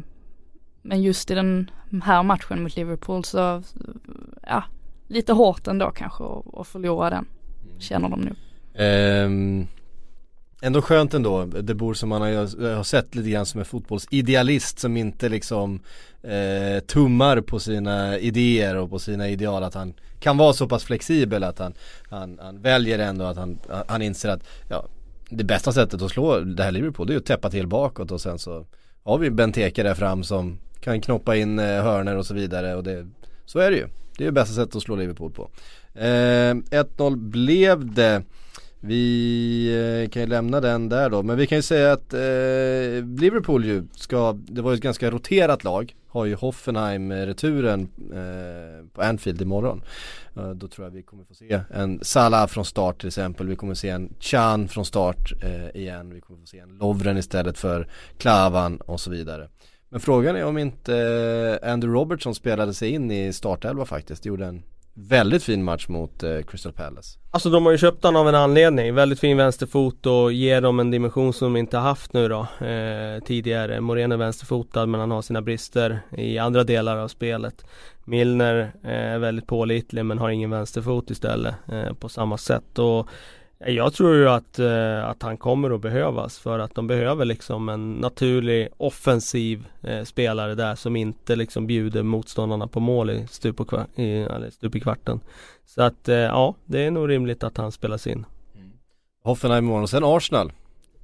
men just i den här matchen mot Liverpool så, ja, lite hårt ändå kanske att förlora den. Känner de nu. Um, ändå skönt ändå, det bor som man har, har sett lite grann som en fotbollsidealist som inte liksom eh, tummar på sina idéer och på sina ideal att han kan vara så pass flexibel att han, han, han väljer ändå att han, han inser att ja, det bästa sättet att slå det här Liverpool det är att täppa till bakåt och sen så har vi Benteke där fram som kan knoppa in eh, hörner och så vidare och det, så är det ju. Det är ju bästa sättet att slå Liverpool på. Eh, 1-0 blev det. Vi eh, kan ju lämna den där då, men vi kan ju säga att eh, Liverpool ju ska, det var ju ett ganska roterat lag, har ju Hoffenheim-returen eh, eh, på Anfield imorgon. Eh, då tror jag vi kommer få se en Salah från start till exempel, vi kommer se en Chan från start eh, igen, vi kommer få se en Lovren istället för Klavan och så vidare. Men frågan är om inte eh, Andrew Robertson spelade sig in i startelva faktiskt, gjorde en väldigt fin match mot eh, Crystal Palace. Alltså de har ju köpt honom av en anledning, väldigt fin vänsterfot och ger dem en dimension som de inte haft nu då eh, tidigare. Morén är vänsterfotad men han har sina brister i andra delar av spelet. Milner eh, är väldigt pålitlig men har ingen vänsterfot istället eh, på samma sätt. Och jag tror ju att, eh, att han kommer att behövas för att de behöver liksom en naturlig offensiv eh, spelare där som inte liksom bjuder motståndarna på mål i stup, och kvart, i, eller stup i kvarten. Så att eh, ja, det är nog rimligt att han spelas in. Mm. Hoffenheim imorgon och sen Arsenal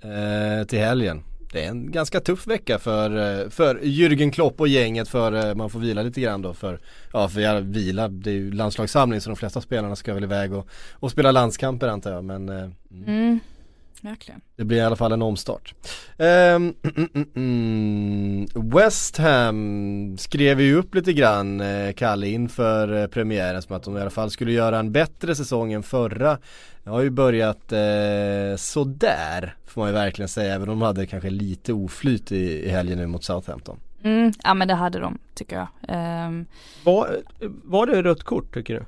eh, till helgen det är en ganska tuff vecka för, eh, för Jürgen Klopp och gänget för eh, man får vila lite grann då för, ja för jag vila, det är ju landslagssamling så de flesta spelarna ska väl iväg och, och spela landskamper antar jag men eh, mm. Mm. Verkligen. Det blir i alla fall en omstart. Um, mm, mm, mm. West Ham skrev ju upp lite grann, eh, Kalle, inför eh, premiären som att de i alla fall skulle göra en bättre säsong än förra. Det har ju börjat eh, sådär, får man ju verkligen säga, även om de hade kanske lite oflyt i, i helgen nu mot Southampton. Mm, ja men det hade de tycker jag. Um, var, var det rött kort tycker du?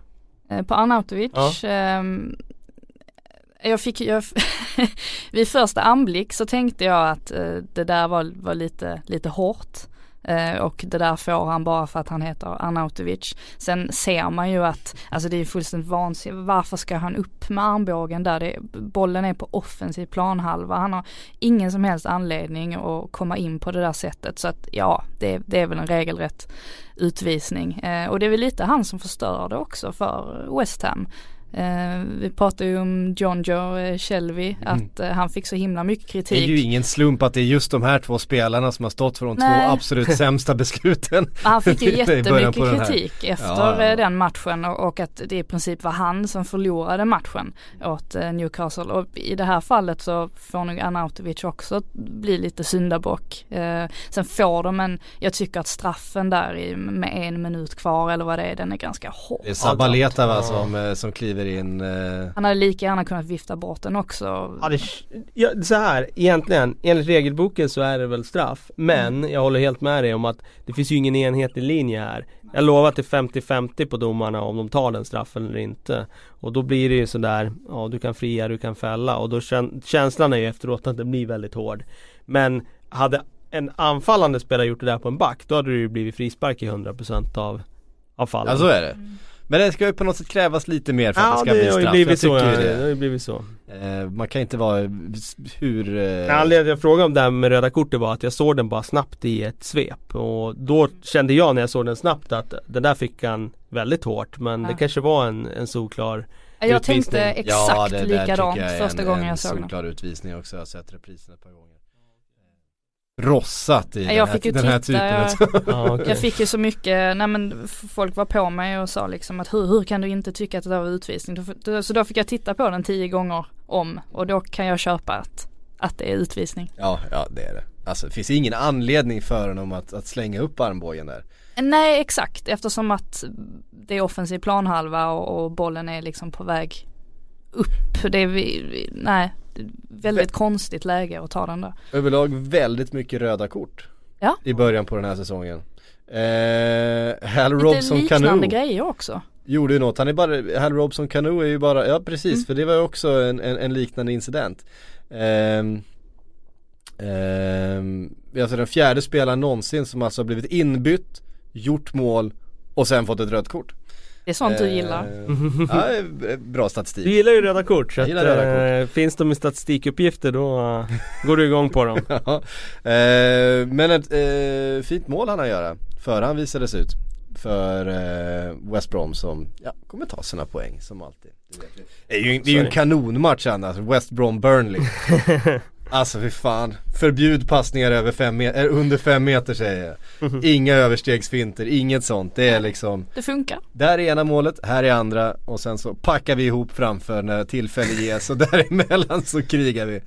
Eh, på Arnautovic, ja. um, jag fick, jag, vid första anblick så tänkte jag att eh, det där var, var lite, lite hårt. Eh, och det där får han bara för att han heter Arnautovic. Sen ser man ju att, alltså det är fullständigt vansinnigt, varför ska han upp med armbågen där? Det, bollen är på offensiv planhalva. Han har ingen som helst anledning att komma in på det där sättet. Så att ja, det, det är väl en regelrätt utvisning. Eh, och det är väl lite han som förstör det också för West Ham. Eh, vi pratade ju om John Joe eh, Shelby, mm. att eh, han fick så himla mycket kritik. Det är ju ingen slump att det är just de här två spelarna som har stått för de Nej. två absolut sämsta besluten. Han fick ju jättemycket kritik efter ja. den matchen och, och, att det i princip var han som förlorade matchen åt Newcastle. Och i det här fallet så får nog Arnautovic också bli lite syndabock. Eh, sen får de en, jag tycker att straffen där i, med en minut kvar eller vad det är, den är ganska hård. Det är Sabaleta va som, som kliver kliver in eh... Han hade lika gärna kunnat vifta bort den också. Ja, det, ja, så här, egentligen, enligt regelboken så är det väl straff Men mm. jag håller helt med dig om att det finns ju ingen enhetlig linje här. Jag lovar att det är 50-50 på domarna om de tar den straffen eller inte. Och då blir det ju sådär, ja du kan fria, du kan fälla. Och då kän, känslan är ju efteråt att det blir väldigt hård. Men hade en anfallande spelare gjort det där på en back då hade det ju blivit frispark i 100% av, av fallen. Ja så är det. Mm. Men det ska ju på något sätt krävas lite mer för ja, att det ska det bli straff. Ja det så, ja, det. det har ju blivit så. Eh, man kan inte vara hur... Eh... Anledningen till att jag frågade om det här med röda kortet var att jag såg den bara snabbt i ett svep. Och då kände jag när jag såg den snabbt att den där fick han väldigt hårt. Men ja. det kanske var en, en solklar jag utvisning. tänkte exakt ja, likadant första gången jag såg den. Ja det är en solklar utvisning också. Jag har sett reprisen ett par gånger rossat i jag den, fick här, den här typen jag, ah, okay. jag fick ju så mycket, nej men folk var på mig och sa liksom att hur, hur kan du inte tycka att det var utvisning? Så då fick jag titta på den tio gånger om och då kan jag köpa att, att det är utvisning. Ja, ja det är det. Alltså det finns ingen anledning för honom att, att slänga upp armbågen där. Nej exakt eftersom att det är offensiv planhalva och, och bollen är liksom på väg upp. Det är vi, nej väldigt Vä konstigt läge att ta den där. Överlag väldigt mycket röda kort. Ja. I början på den här säsongen. Eh, Hal Lite Robson Canoe. liknande grejer också. Gjorde ju något, han är bara, Hal Robson Canoe är ju bara, ja precis mm. för det var ju också en, en, en liknande incident. Eh, eh, alltså den fjärde spelaren någonsin som alltså har blivit inbytt, gjort mål och sen fått ett rött kort. Det är sånt du gillar. Eh, ja, bra statistik. Du gillar ju röda kort så att, röda kort. Eh, finns de i statistikuppgifter då går du igång på dem. ja. eh, men ett eh, fint mål han har göra. Före han visades ut. För eh, West Brom som, ja, kommer ta sina poäng som alltid. Det är ju, det är ju en kanonmatch annars, West Brom Burnley. Alltså fy fan. Förbjud passningar över fem meter, äh, under fem meter säger jag. Mhm. Inga överstegsfinter, inget sånt. Det är liksom Det funkar. Där är ena målet, här är andra och sen så packar vi ihop framför när tillfälle ges och däremellan så krigar vi. Uh,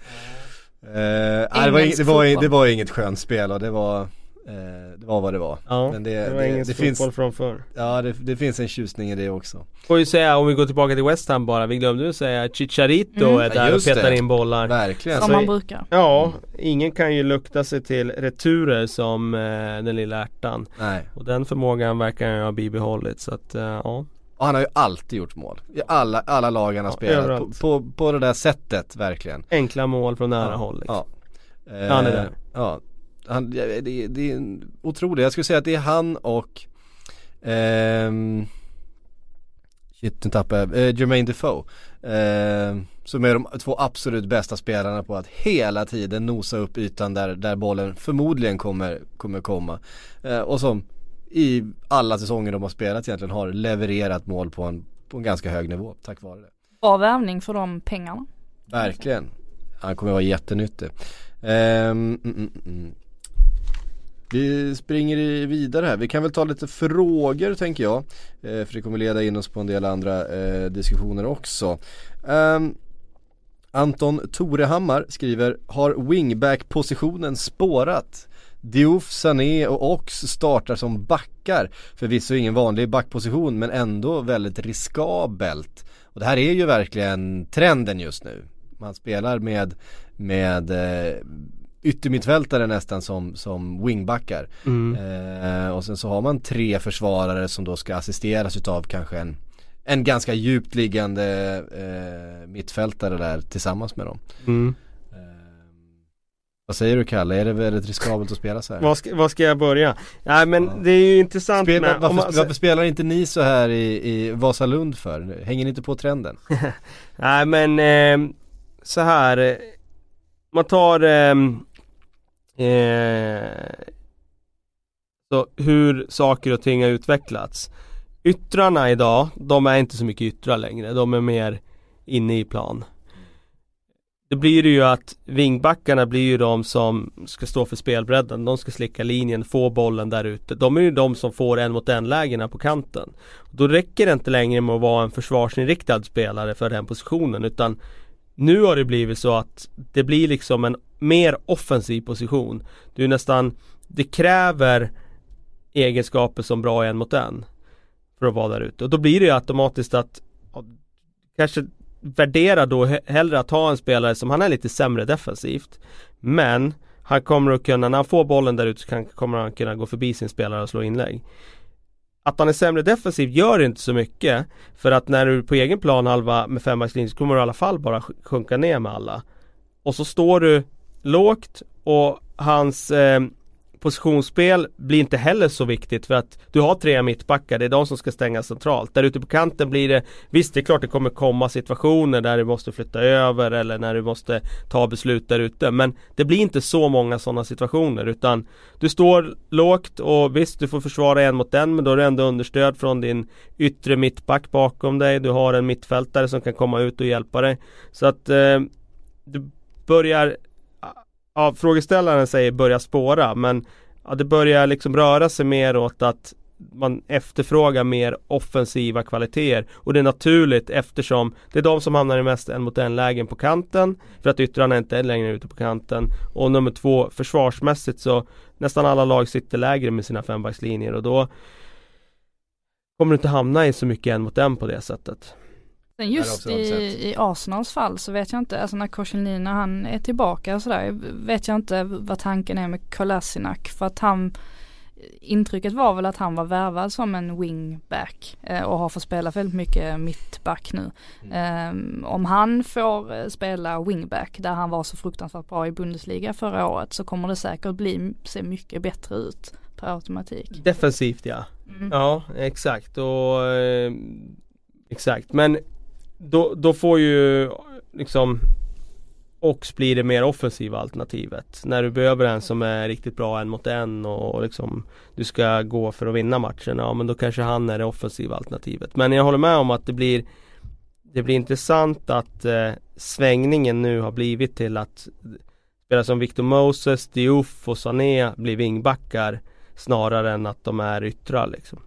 det, var, det, var, det var inget skönt spel och det var Eh, det var vad det var. Ja, Men det, det var det, ingen det finns, från förr. Ja, det, det, finns en tjusning i det också. Får ju säga, om vi går tillbaka till West Ham bara, vi glömde ju säga Chicharito mm. är där ja, och petar det. in bollar. Verkligen. Som man brukar. Ja, ingen kan ju lukta sig till returer som eh, den lilla ärtan. Nej. Och den förmågan verkar han ha bibehållit så att, eh, ja. Och han har ju alltid gjort mål. I alla, alla lag han har ja, spelat. På, på, på, det där sättet verkligen. Enkla mål från nära ja, håll liksom. Ja. Eh, han är där. Ja, han, det, det är otroligt. Jag skulle säga att det är han och ehm, Shit, nu tappade jag. Eh, Jermaine Defoe. Eh, som är de två absolut bästa spelarna på att hela tiden nosa upp ytan där, där bollen förmodligen kommer, kommer komma. Eh, och som i alla säsonger de har spelat egentligen har levererat mål på en, på en ganska hög nivå tack vare det. Bra värvning för de pengarna. Verkligen. Han kommer vara jättenyttig. Um, mm, mm, mm. Vi springer vidare här. Vi kan väl ta lite frågor tänker jag. Eh, för det kommer leda in oss på en del andra eh, diskussioner också. Um, Anton Torehammar skriver, har wingback-positionen spårat? Diouf, Sané och Ox startar som backar. Förvisso ingen vanlig backposition men ändå väldigt riskabelt. Och det här är ju verkligen trenden just nu. Man spelar med, med eh, yttermittfältare nästan som, som wingbackar. Mm. Eh, och sen så har man tre försvarare som då ska assisteras utav kanske en en ganska djupt liggande eh, mittfältare där tillsammans med dem. Mm. Eh, vad säger du Kalle? Är det väldigt riskabelt att spela så här? Var ska, ska jag börja? Nej men ja. det är ju intressant Spel, med varför, man, varför, spelar inte ni så här i, i Vasalund för? Hänger ni inte på trenden? Nej men eh, så här Man tar eh, så hur saker och ting har utvecklats. Yttrarna idag, de är inte så mycket yttrar längre, de är mer inne i plan. Då blir det ju att vingbackarna blir ju de som ska stå för spelbredden, de ska slicka linjen, få bollen där ute. De är ju de som får en mot en lägena på kanten. Då räcker det inte längre med att vara en försvarsinriktad spelare för den positionen utan nu har det blivit så att det blir liksom en mer offensiv position Du är nästan Det kräver egenskaper som bra en mot en för att vara där ute. Och då blir det ju automatiskt att kanske värdera då hellre att ha en spelare som han är lite sämre defensivt. Men han kommer att kunna, när han får bollen där ute så kan, kommer han kunna gå förbi sin spelare och slå inlägg. Att han är sämre defensiv gör inte så mycket För att när du är på egen plan halva med fembackslinjen så kommer du i alla fall bara sjunka ner med alla. Och så står du lågt och hans eh, positionsspel blir inte heller så viktigt för att du har tre mittbackar, det är de som ska stänga centralt. Där ute på kanten blir det, visst det är klart det kommer komma situationer där du måste flytta över eller när du måste ta beslut där ute. Men det blir inte så många sådana situationer utan du står lågt och visst du får försvara en mot en men då är du ändå understöd från din yttre mittback bakom dig. Du har en mittfältare som kan komma ut och hjälpa dig. Så att eh, du börjar ja, frågeställaren säger börja spåra men ja, det börjar liksom röra sig mer åt att man efterfrågar mer offensiva kvaliteter och det är naturligt eftersom det är de som hamnar i mest en mot en lägen på kanten för att yttrarna inte är längre ute på kanten och nummer två försvarsmässigt så nästan alla lag sitter lägre med sina fembackslinjer och då kommer du inte hamna i så mycket en mot en på det sättet. Sen just i, i Arsenals fall så vet jag inte, alltså när Korselny när han är tillbaka och sådär, vet jag inte vad tanken är med Kolasinac för att han Intrycket var väl att han var värvad som en wingback eh, och har fått spela väldigt mycket mittback nu. Mm. Eh, om han får eh, spela wingback där han var så fruktansvärt bra i Bundesliga förra året så kommer det säkert bli, se mycket bättre ut per automatik. Defensivt ja. Mm. Ja exakt och eh, Exakt men då, då får ju liksom Ox blir det mer offensiva alternativet. När du behöver en som är riktigt bra en mot en och liksom Du ska gå för att vinna matchen, ja men då kanske han är det offensiva alternativet. Men jag håller med om att det blir Det blir intressant att eh, svängningen nu har blivit till att Spela som Victor Moses, Diouf och Sané blir vingbackar Snarare än att de är yttrar liksom.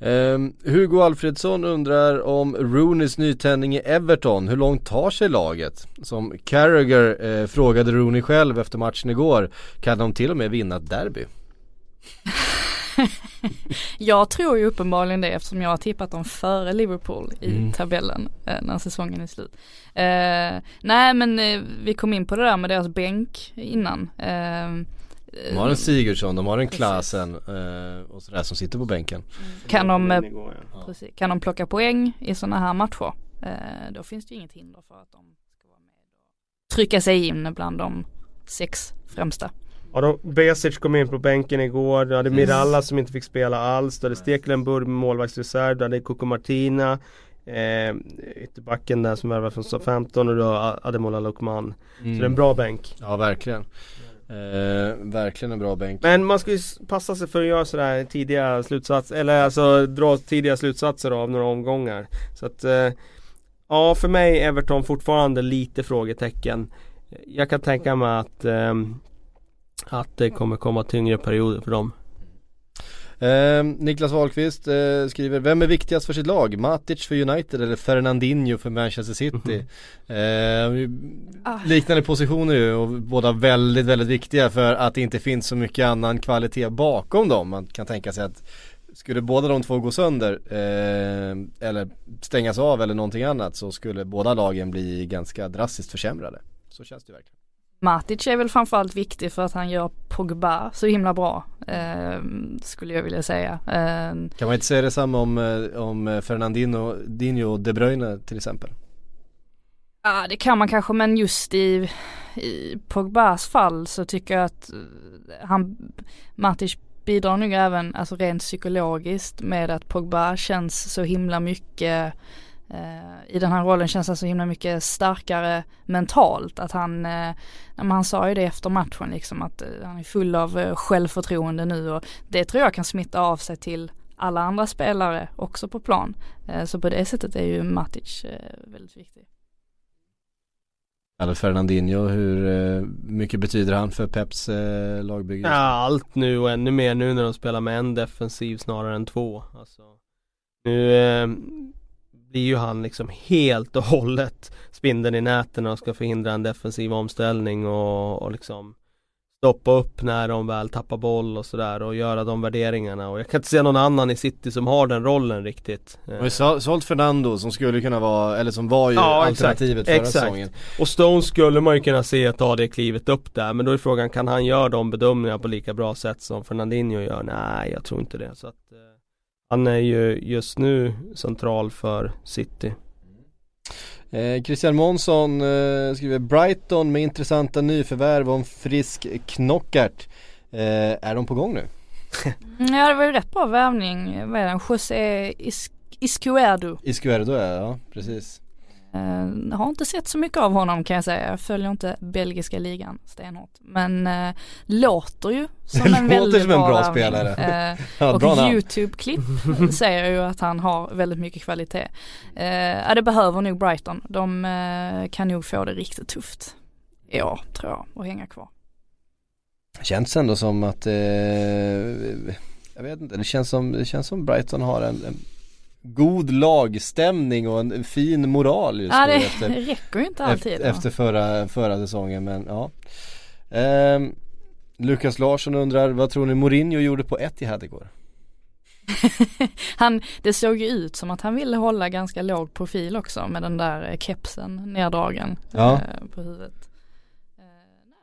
Um, Hugo Alfredsson undrar om Rooneys nytändning i Everton, hur långt tar sig laget? Som Carragher eh, frågade Rooney själv efter matchen igår, kan de till och med vinna ett derby? jag tror ju uppenbarligen det eftersom jag har tippat dem före Liverpool i mm. tabellen eh, när säsongen är slut. Eh, nej men eh, vi kom in på det där med deras bänk innan. Eh, de har en Sigurdsson, de har en Klasen eh, och sådär som sitter på bänken. Mm. Kan de, eh, precis, kan de plocka poäng i sådana här matcher eh, då finns det ju inget hinder för att de ska vara med och trycka sig in bland de sex främsta. Ja då, Besic kom in på bänken igår, du hade Miralla som inte fick spela alls, du hade Stekelenburg med målvaktsreserv, du hade Coco Martina eh, Ytterbacken där som värvade från 15 och du har Ademola Lokman. Mm. Så det är en bra bänk. Ja verkligen. Eh, verkligen en bra bänk. Men man ska ju passa sig för att göra sådär tidiga slutsatser, eller alltså dra tidiga slutsatser av några omgångar. Så att eh, Ja, för mig Everton fortfarande lite frågetecken. Jag kan tänka mig att eh, Att det kommer komma tyngre perioder för dem. Eh, Niklas Wahlqvist eh, skriver, vem är viktigast för sitt lag? Matic för United eller Fernandinho för Manchester City? Eh, Ah. liknande positioner ju och båda väldigt, väldigt viktiga för att det inte finns så mycket annan kvalitet bakom dem. Man kan tänka sig att skulle båda de två gå sönder eh, eller stängas av eller någonting annat så skulle båda lagen bli ganska drastiskt försämrade. Så känns det verkligen. Matic är väl framförallt viktig för att han gör Pogba så himla bra. Eh, skulle jag vilja säga. Eh, Kan man inte säga detsamma om, eh, om Fernandinho Dinho och De Bruyne till exempel? Ja det kan man kanske men just i, i Pogbas fall så tycker jag att eh, han, Matic bidrar nog även alltså rent psykologiskt med att Pogba känns så himla mycket eh, i den här rollen känns han så himla mycket starkare mentalt. Att han, eh, han sa ju det efter matchen liksom att eh, han är full av eh, självförtroende nu och det tror jag kan smitta av sig till alla andra spelare också på plan. Eh, så på det sättet är ju Matic eh, väldigt viktig. Eller Fernandinho, hur eh, mycket betyder han för Peps eh, lagbygge? Ja, allt nu och ännu mer nu när de spelar med en defensiv snarare än två. Alltså, nu eh, blir ju han liksom helt och hållet spindeln i näten och ska förhindra en defensiv omställning och, och liksom stoppa upp när de väl tappar boll och sådär och göra de värderingarna och jag kan inte se någon annan i City som har den rollen riktigt. Ju så- sålt Fernando som skulle kunna vara, eller som var ju Ja, exakt. alternativet förra Exakt. säsongen. Och Stones skulle man ju kunna se ta det klivet upp där men då är frågan kan han göra de bedömningarna på lika bra sätt som Fernandinho gör? Nej jag tror inte det. Så att, eh, han är ju just nu central för City. Eh, Christian Månsson eh, skriver Brighton med intressanta nyförvärv om frisk Knockart. Eh, är de på gång nu? Ja det var ju rätt bra värvning, vad är den, José Is- Iscuerdo. Iscuerdo ja, ja precis. Eh, har inte sett så mycket av honom kan jag säga, jag följer inte belgiska ligan stenhårt. Men eh, låter ju som en Låter väldigt som en bra, bra spelare. Eh, Ja, och bra. YouTube-klipp säger ju att han har väldigt mycket kvalitet. Eh, ja det behöver nog Brighton, de eh, kan nog få det riktigt tufft. Ja, tror jag, och hänga kvar. Känns ändå som att, jag vet inte, det känns som, det känns som Brighton har en, en god lagstämning och en, fin moral just Ja nu det efter, räcker ju inte alltid. efter, förra, förra säsongen men ja. Ehm, Lukas Larsson undrar, vad tror ni Mourinho gjorde på Etihad igår? Han, det såg ju ut som att han ville hålla ganska låg profil också med den där kepsen neddragen Ja. eh, på huvudet. Eh,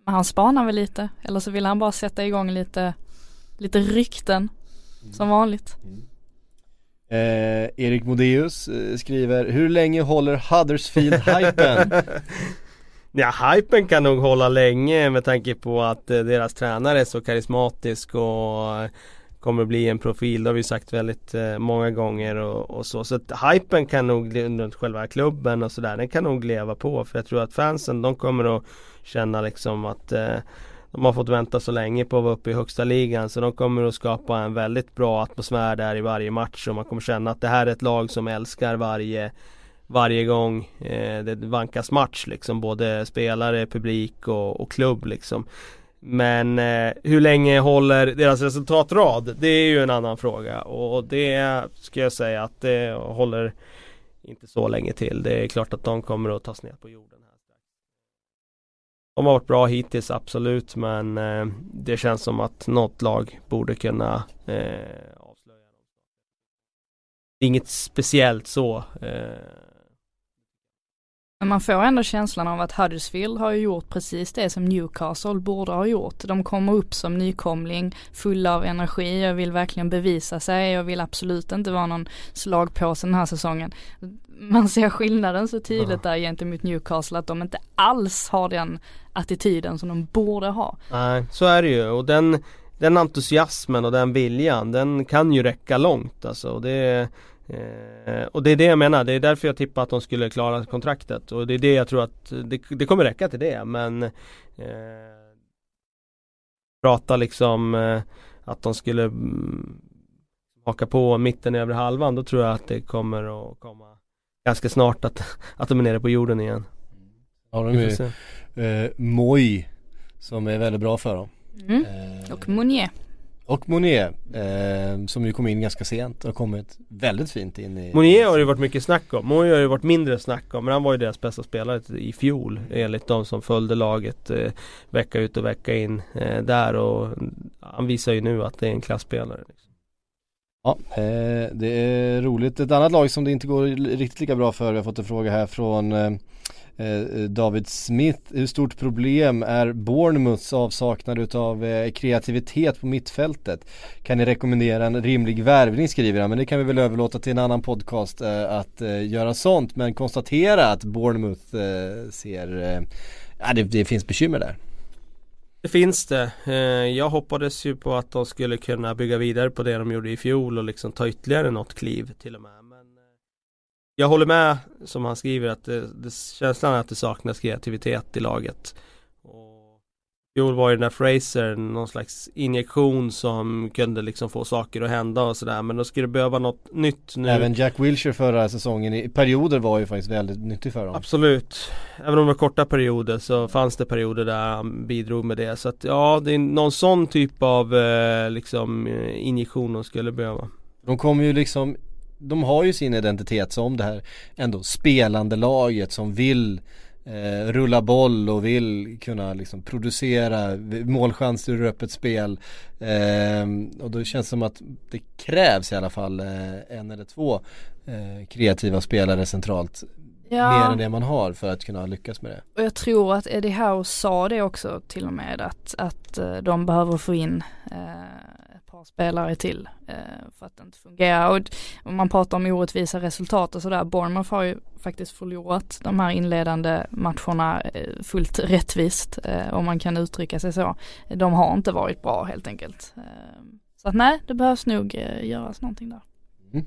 men han spanar väl lite eller så vill han bara sätta igång lite, lite rykten som vanligt. Eh, Erik Modeus eh, skriver, hur länge håller Huddersfield-hypen? Ja, hypen kan nog hålla länge med tanke på att eh, deras tränare är så karismatisk och eh, kommer att bli en profil. Det har vi sagt väldigt eh, många gånger och, och så. Så att hypen kan nog runt själva klubben och sådär, den kan nog leva på. För jag tror att fansen de kommer att känna liksom att eh, de har fått vänta så länge på att vara uppe i högsta ligan så de kommer att skapa en väldigt bra atmosfär där i varje match och man kommer känna att det här är ett lag som älskar varje varje gång eh, det vankas match liksom både spelare, publik och, och klubb liksom. Men eh, hur länge håller deras resultatrad? Det är ju en annan fråga och det ska jag säga att det håller inte så länge till. Det är klart att de kommer att tas ner på jorden. De har varit bra hittills absolut men eh, det känns som att något lag borde kunna eh, avslöja dem. Inget speciellt så. Eh, men man får ändå känslan av att Huddersfield har gjort precis det som Newcastle borde ha gjort. De kommer upp som nykomling, fulla av energi, jag vill verkligen bevisa sig, jag vill absolut inte vara någon slagpåse den här säsongen. Man ser skillnaden så tydligt där gentemot Newcastle att de inte alls har den attityden som de borde ha. Nej, så är det ju och den, den entusiasmen och den viljan den kan ju räcka långt alltså. Och det, eh, och det är det jag menar, det är därför jag tippar att de skulle klara kontraktet och det är det jag tror att det, det kommer räcka till det men eh, Prata liksom eh, att de skulle mm, haka på mitten övre halvan då tror jag att det kommer att komma ganska snart att, att de är nere på jorden igen. Ja, de är se. eh, Moi som är väldigt bra för dem. Mm. Eh, Och Monier. Och Monier, eh, som ju kom in ganska sent och har kommit väldigt fint in i Monier har det ju varit mycket snack om, Monier har det varit mindre snack om men han var ju deras bästa spelare i fjol enligt de som följde laget eh, vecka ut och vecka in eh, där och han visar ju nu att det är en klassspelare. Liksom. Ja, eh, det är roligt. Ett annat lag som det inte går riktigt lika bra för, vi har fått en fråga här från eh Eh, eh, David Smith. Hur stort problem är Bournemouths avsaknad utav eh, kreativitet på mittfältet? Kan ni rekommendera en rimlig värvning skriver han, men det kan vi väl överlåta till en annan podcast att göra sånt. Men konstatera att Bournemouth ser, ja det, det finns bekymmer där. Det finns det. Jag hoppades ju på att de skulle kunna bygga vidare på det de gjorde i fjol och liksom ta ytterligare något kliv till och med. Jag håller med som han skriver att det, det, känslan är att det saknas kreativitet i laget. Fjol var ju den där Fraser någon slags injektion som kunde liksom få saker att hända och sådär men då skulle det behöva något nytt nu. Även Jack Wilshere förra säsongen i perioder var ju faktiskt väldigt nyttig för dem. Absolut. Även om det var korta perioder så fanns det perioder där han bidrog med det. Så att ja det är någon sån typ av eh, liksom eh, injektion de skulle behöva. De kommer ju liksom De har ju sin identitet som det här ändå spelande laget som vill eh, rulla boll och vill kunna liksom producera målchanser ur öppet spel. Eh, och då känns det som att det krävs i alla fall eh, en eller två eh, kreativa spelare centralt. Ja. Mer än det man har för att kunna lyckas med det. Och jag tror att Eddie Howe sa det också till och med att, att eh, de behöver få in eh, spelare till eh, för att det inte fungerar. Och och man pratar om orättvisa resultat och sådär, Bournemouth har ju faktiskt förlorat de här inledande matcherna eh, fullt rättvist, eh, om man kan uttrycka sig så. De har inte varit bra helt enkelt. Eh, så att nej, det behövs nog eh, göras någonting där. Mm.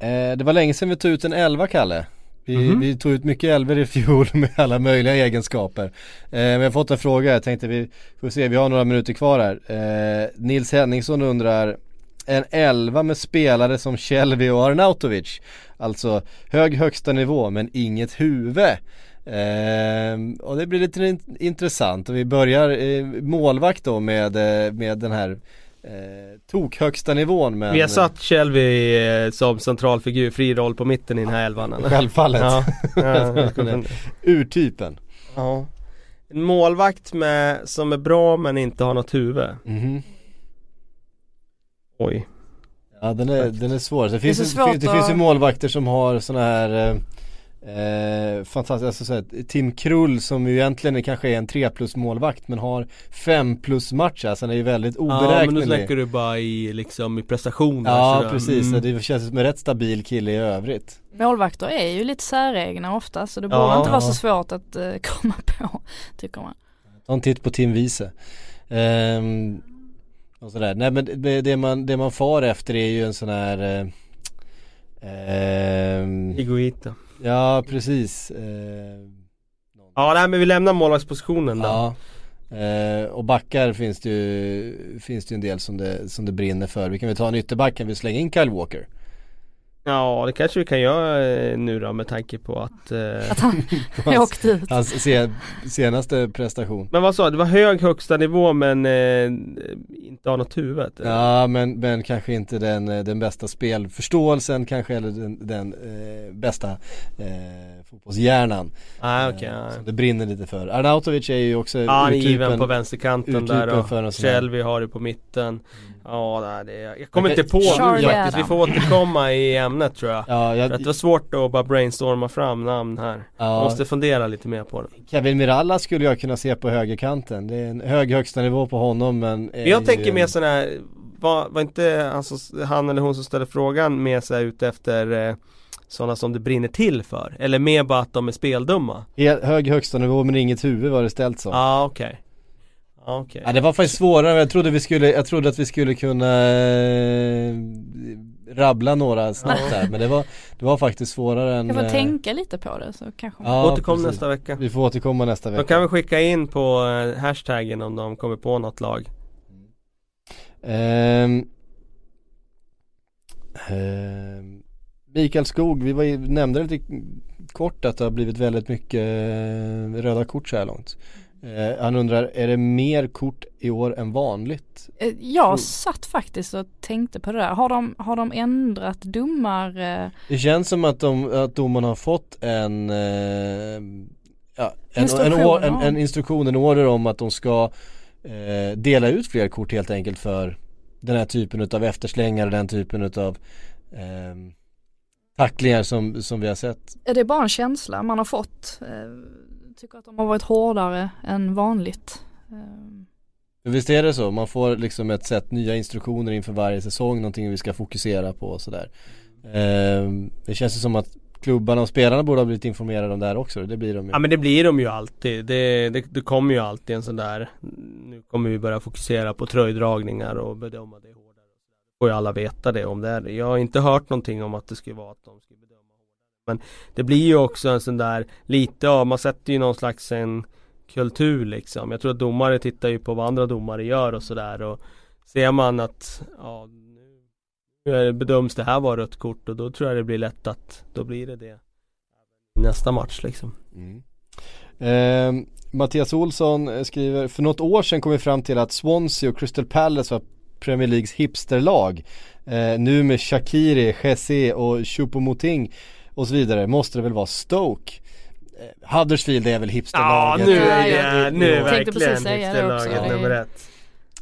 Eh, det var länge sedan vi tog ut en elva, Kalle. Vi, mm vi, tog ut mycket älvor i fjol med alla möjliga egenskaper. Eh, men jag har fått en fråga, jag tänkte vi får se, vi har några minuter kvar här. Eh, Nils Henningsson undrar en elva med spelare som Shelby och Arnautovic. Alltså hög högsta nivå men inget huvud. Eh, och det blir lite intressant och vi börjar eh, målvakt då med, eh, med den här eh, tok högsta nivån men Vi har satt Shelby eh, som centralfigur, fri roll på mitten i den här elvan eller? Självfallet. Ja. ja Urtypen. Ja. En målvakt med, som är bra men inte har något huvud. Mm. Oj. Ja den är, den är svår, det finns, det, det, det finns ju målvakter som har sådana här eh, Eh, fantastiskt, alltså så här, Tim Krull som ju egentligen är, kanske är en 3 plus målvakt men har 5 plus match, alltså han är ju väldigt oberäknelig Ja men nu snackar du bara i liksom i prestationer Ja precis, mm. det känns som en rätt stabil kille i övrigt. Målvakter är ju lite säregna ofta så det borde ja, inte vara så svårt att uh, komma på, tycker man. Ta en titt på Tim Wiese. Um, och sådär. Nej men det man, det man far efter är ju en sån här uh, um, Egoita Ja precis. Eh, Ja nej men vi lämnar målvaktspositionen då. Ja. Eh, Och backar finns det ju Finns det ju en del som det, som det brinner för. Vi kan väl ta en ytterback, kan vi slänga in Kyle Walker? Ja det kanske vi kan göra eh, nu då med tanke på att eh... Att han åkte ut. Hans se, senaste prestation. Men vad sa du, det var hög högsta nivå men eh, inte har något huvud? Ja men, men kanske inte den, eh, den bästa spelförståelsen kanske eller den, den eh, bästa eh, fotbollshjärnan. Ah, okay, eh, Som det brinner lite för. Arnautovic är ju också han är given på vänsterkanten där och Shelby har det på mitten Ja, det, jag kommer inte på nu faktiskt. Vi får återkomma i ämnet tror jag. Ja, jag... För att det var svårt att bara brainstorma fram namn här. Ja. Måste fundera lite mer på det. Kevin Miralla skulle jag kunna se på högerkanten. Det är en hög högsta nivå på honom men Jag tänker mer sån här var, var inte alltså, han eller hon som ställde frågan med sig ut efter eh, sådana som det brinner till för? Eller mer bara att de är speldumma? Hög högsta nivå men inget huvud var det ställt som. Ja ah, okej okay. Okay. Ja, det var faktiskt svårare, jag trodde vi skulle, jag trodde att vi skulle kunna eh, rabbla några snabbt där men det var, det var faktiskt svårare än Jag får eh, tänka lite på det så kanske ja, Återkom nästa vecka. Vi får återkomma nästa vecka. De kan vi skicka in på eh, hashtaggen om de kommer på något lag. Um, Mikael Skog, vi var, nämnde lite kort att det har blivit väldigt mycket eh, röda kort så här långt Eh, han undrar, är det mer kort i år än vanligt? Eh, Jag satt faktiskt och tänkte på det där. Har de, har de ändrat domar? eh, Det känns som att, de, att domarna har fått en, eh, ja, en, en, Instruktion, or- en, en instruktion, en order om att de ska eh, dela ut fler kort helt enkelt för den här typen utav efterslängar, den typen utav eh, tacklingar som, som vi har sett. Är det bara en känsla man har fått? Tycker att de har varit hårdare än vanligt. Eh, För Visst är det så, man får liksom ett sätt nya instruktioner inför varje säsong, någonting vi ska fokusera på och sådär. Eh, det känns ju som att klubbarna och spelarna borde ha blivit informerade om det här också, det blir de ju. Ja men det blir de ju alltid. Det, det, det kommer ju alltid en sån där Nu kommer vi börja fokusera på tröjdragningar och bedöma det hårdare. Får ju alla veta det om det är det. Jag har inte hört någonting om att det skulle vara att de skulle. Men det blir ju också en sån där lite av, man sätter ju någon slags en kultur liksom. Jag tror att domare tittar ju på vad andra domare gör och sådär och ser man att ja, nu bedöms det här vara rött kort och då tror jag det blir lätt att då blir det det i nästa match liksom. Mm. Eh, Mattias Olsson skriver, för något år sedan kom vi fram till att Swansea och Crystal Palace var Premier Leagues hipsterlag. Eh, nu med Shakiri, Jesse och Choupo-Moting och så vidare måste det väl vara Stoke. Eh, Huddersfield är väl Ja hipsterlaget. nu Ja, är ja. det, nu är Jag tänkte verkligen hipsterlaget är- nummer ett.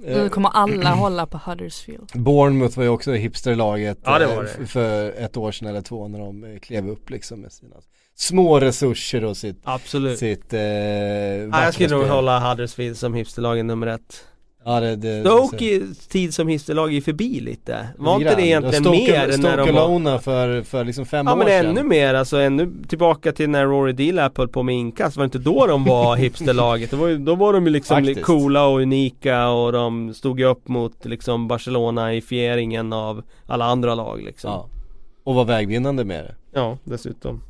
Eh, Nu kommer alla hålla på Huddersfield. Bournemouth var ju också hipsterlaget Ja, det eh, var det. för ett år sedan eller två när de eh, klev upp liksom med sina små resurser och sitt, Absolut. sitt eh, Ja, jag skulle nog hålla Huddersfield som hipsterlaget nummer ett. Ja, det, det, Stoke tid som hipsterlag är förbi lite. Var inte det egentligen Stoke, mer Stoke när de var... För, för liksom fem Ja år men sedan ännu mer, alltså ännu tillbaka till när Rory Delap höll på med inkast, var det inte då de var hipsterlaget? Det var ju, då var de ju liksom Faktiskt. coola och unika och de stod ju upp mot liksom Barcelona-ifieringen av alla andra lag liksom. ja. Och var vägvinnande med det ja dessutom.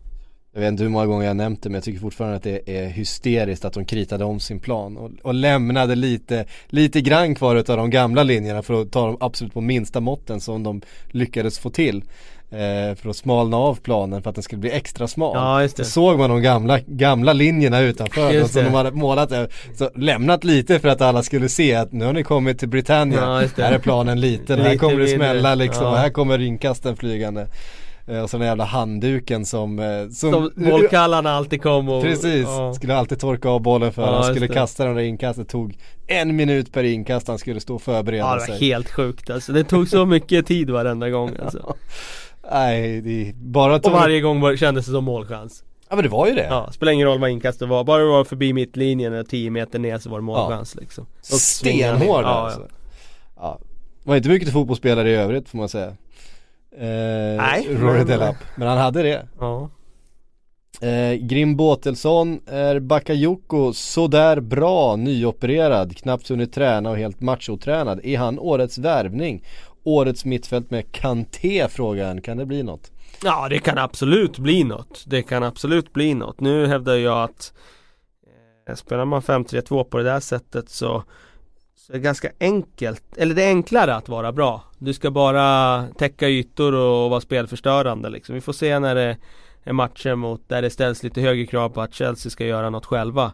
Jag vet inte hur många gånger jag nämnt det men jag tycker fortfarande att det är hysteriskt att de kritade om sin plan och, och lämnade lite, lite grann kvar utav de gamla linjerna för att ta dem absolut på minsta måtten som de lyckades få till. Eh, för att smalna av planen för att den skulle bli extra smal. Ja just Så det. såg man de gamla, gamla linjerna utanför Just som de hade målat där. Så lämnat lite för att alla skulle se att nu har ni kommit till Britannia. Ja, här är planen liten, här kommer det smälla liksom Ja. och här kommer rinkasten flygande. Eh, och så den jävla handduken som, eh, Som bollkallarna alltid kom och... Precis, Ja. skulle alltid torka av bollen för Ja, han skulle det. kasta den där inkastet, tog en minut per inkast han skulle stå och förbereda Ja det var sig. helt sjukt alltså. Det tog så mycket tid varenda gång alltså. Nej, det bara Och tog... varje gång kändes det som målchans. Ja men det var ju det. Ja, spelar ingen roll vad inkastet var. Bara det var förbi mittlinjen eller 10 meter ner så var det målchans liksom. Och svingade ner. Stenhård ja, alltså. Ja. Var inte mycket till fotbollsspelare i övrigt får man säga. Eh, Nej, Rory Delap. Men han hade det. Ja. Eh, Grim Båtelsson är Bakayoko sådär bra, nyopererad, knappt hunnit träna och helt machotränad. Är han årets värvning? Årets mittfält med Kanté frågan, kan det bli något? ja, det kan absolut bli något. Det kan absolut bli något. Nu hävdar jag att eh, spelar man 5-3-2 på det där sättet så så är det ganska enkelt, eller det är enklare att vara bra. Du ska bara täcka ytor och vara spelförstörande liksom. Vi får se när det är matcher mot, där det ställs lite högre krav på att Chelsea ska göra något själva.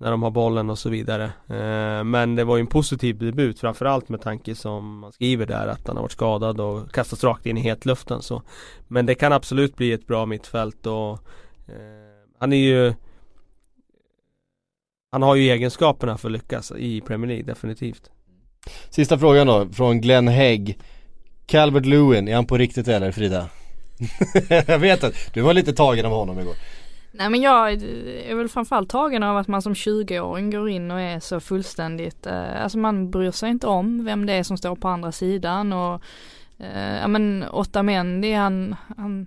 När de har bollen och så vidare. Eh, men det var ju en positiv debut framförallt med tanke som man skriver där att han har varit skadad och kastats rakt in i hetluften så. Men det kan absolut bli ett bra mittfält och eh, han är ju Han har ju egenskaperna för att lyckas i Premier League definitivt. Sista frågan då, från Glenn Hägg. Calvert Lewin, är han på riktigt eller Frida? jag vet att du var lite tagen av honom igår. Nej men jag är väl framförallt tagen av att man som 20-åring går in och är så fullständigt, eh, alltså man bryr sig inte om vem det är som står på andra sidan och eh, ja men Otamendi han, han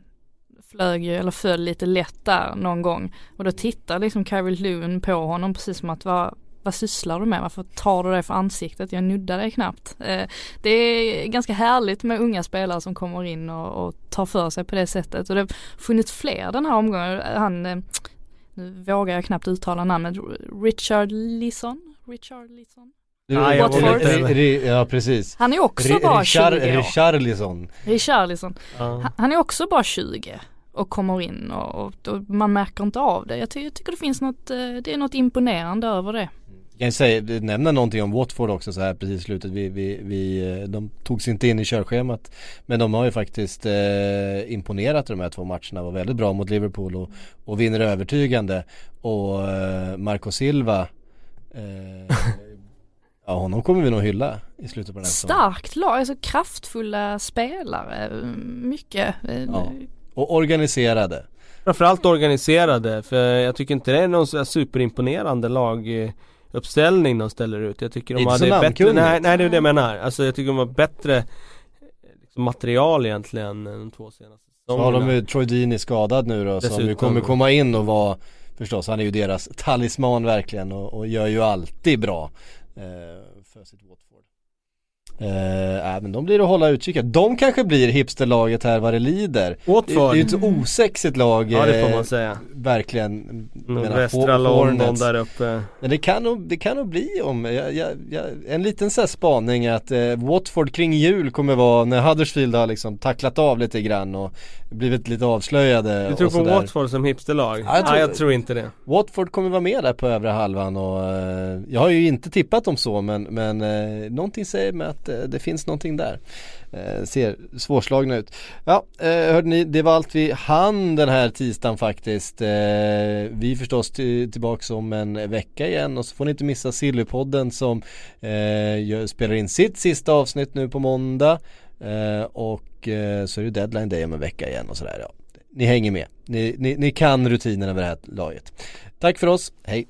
flög ju, eller föll lite lätt där någon gång och då tittar liksom Kyril Lewin på honom precis som att vad, vad sysslar du med? Varför tar du det för ansiktet? Jag nuddar dig knappt. Eh, det är ganska härligt med unga spelare som kommer in och, och tar för sig på det sättet och det har funnits fler den här omgången. Han, eh, nu vågar jag knappt uttala namnet, Richard Lisson? Richard Lisson? Ri- Ja precis. Han är också Ri- bara Richard, 20 år. Richarlison. Richarlison. Ja. Han- Han är också bara 20 och kommer in och, och, och man märker inte av det. Jag, ty jag tycker det finns något, eh, det är något imponerande över det. Kan ju säga, nämna någonting om Watford också så här precis i slutet. Vi, vi, vi, eh, de tog sig inte in i körschemat. Men de har ju faktiskt eh, imponerat i de här två matcherna. Var väldigt bra mot Liverpool och, och vinner övertygande. Och eh, Marco Silva eh, Ja honom kommer vi nog hylla i slutet på den här Starkt lag, alltså kraftfulla spelare, mycket. Eh, ja. Och organiserade. Framförallt organiserade, för jag tycker inte det är någon superimponerande laguppställning de ställer ut. Jag tycker de inte hade bättre, nej, nej det är det jag menar. Alltså jag tycker de har bättre liksom, material egentligen än de två senaste Så har de ju Troy Deeney skadad nu då Dessutom. som ju kommer komma in och vara Förstås, han är ju deras talisman verkligen och, och gör ju alltid bra eh, för sitt Eh, men de blir att hålla utkik De kanske blir hipsterlaget här vad det lider. Watford Det är ju ett osexigt lag Ja det får man säga. Verkligen. Västra London där uppe. Men det kan nog, det kan nog bli om, jag, jag, jag, en liten sån här spaning att eh, Watford kring jul kommer vara när Huddersfield har liksom tacklat av lite grann och blivit lite avslöjade Du tror på. Watford som hipsterlag? Ja, jag, tror, Nej, jag tror inte det. Watford kommer vara med där på övre halvan och eh, jag har ju inte tippat dem så men, men eh, någonting säger mig att Eh, det finns någonting där. Eh, ser svårslagna ut. Ja, eh, hörde ni, det var allt vi hann den här tisdagen faktiskt. Eh, vi är förstås tillbaks om en vecka igen och så får ni inte missa Sillypodden som eh, spelar in sitt sista avsnitt nu på måndag. Eh, och eh, så är det deadline day om en vecka igen och sådär. Ja. Ni hänger med. Ni, ni, ni kan rutinerna vid det här laget. Tack för oss, hej!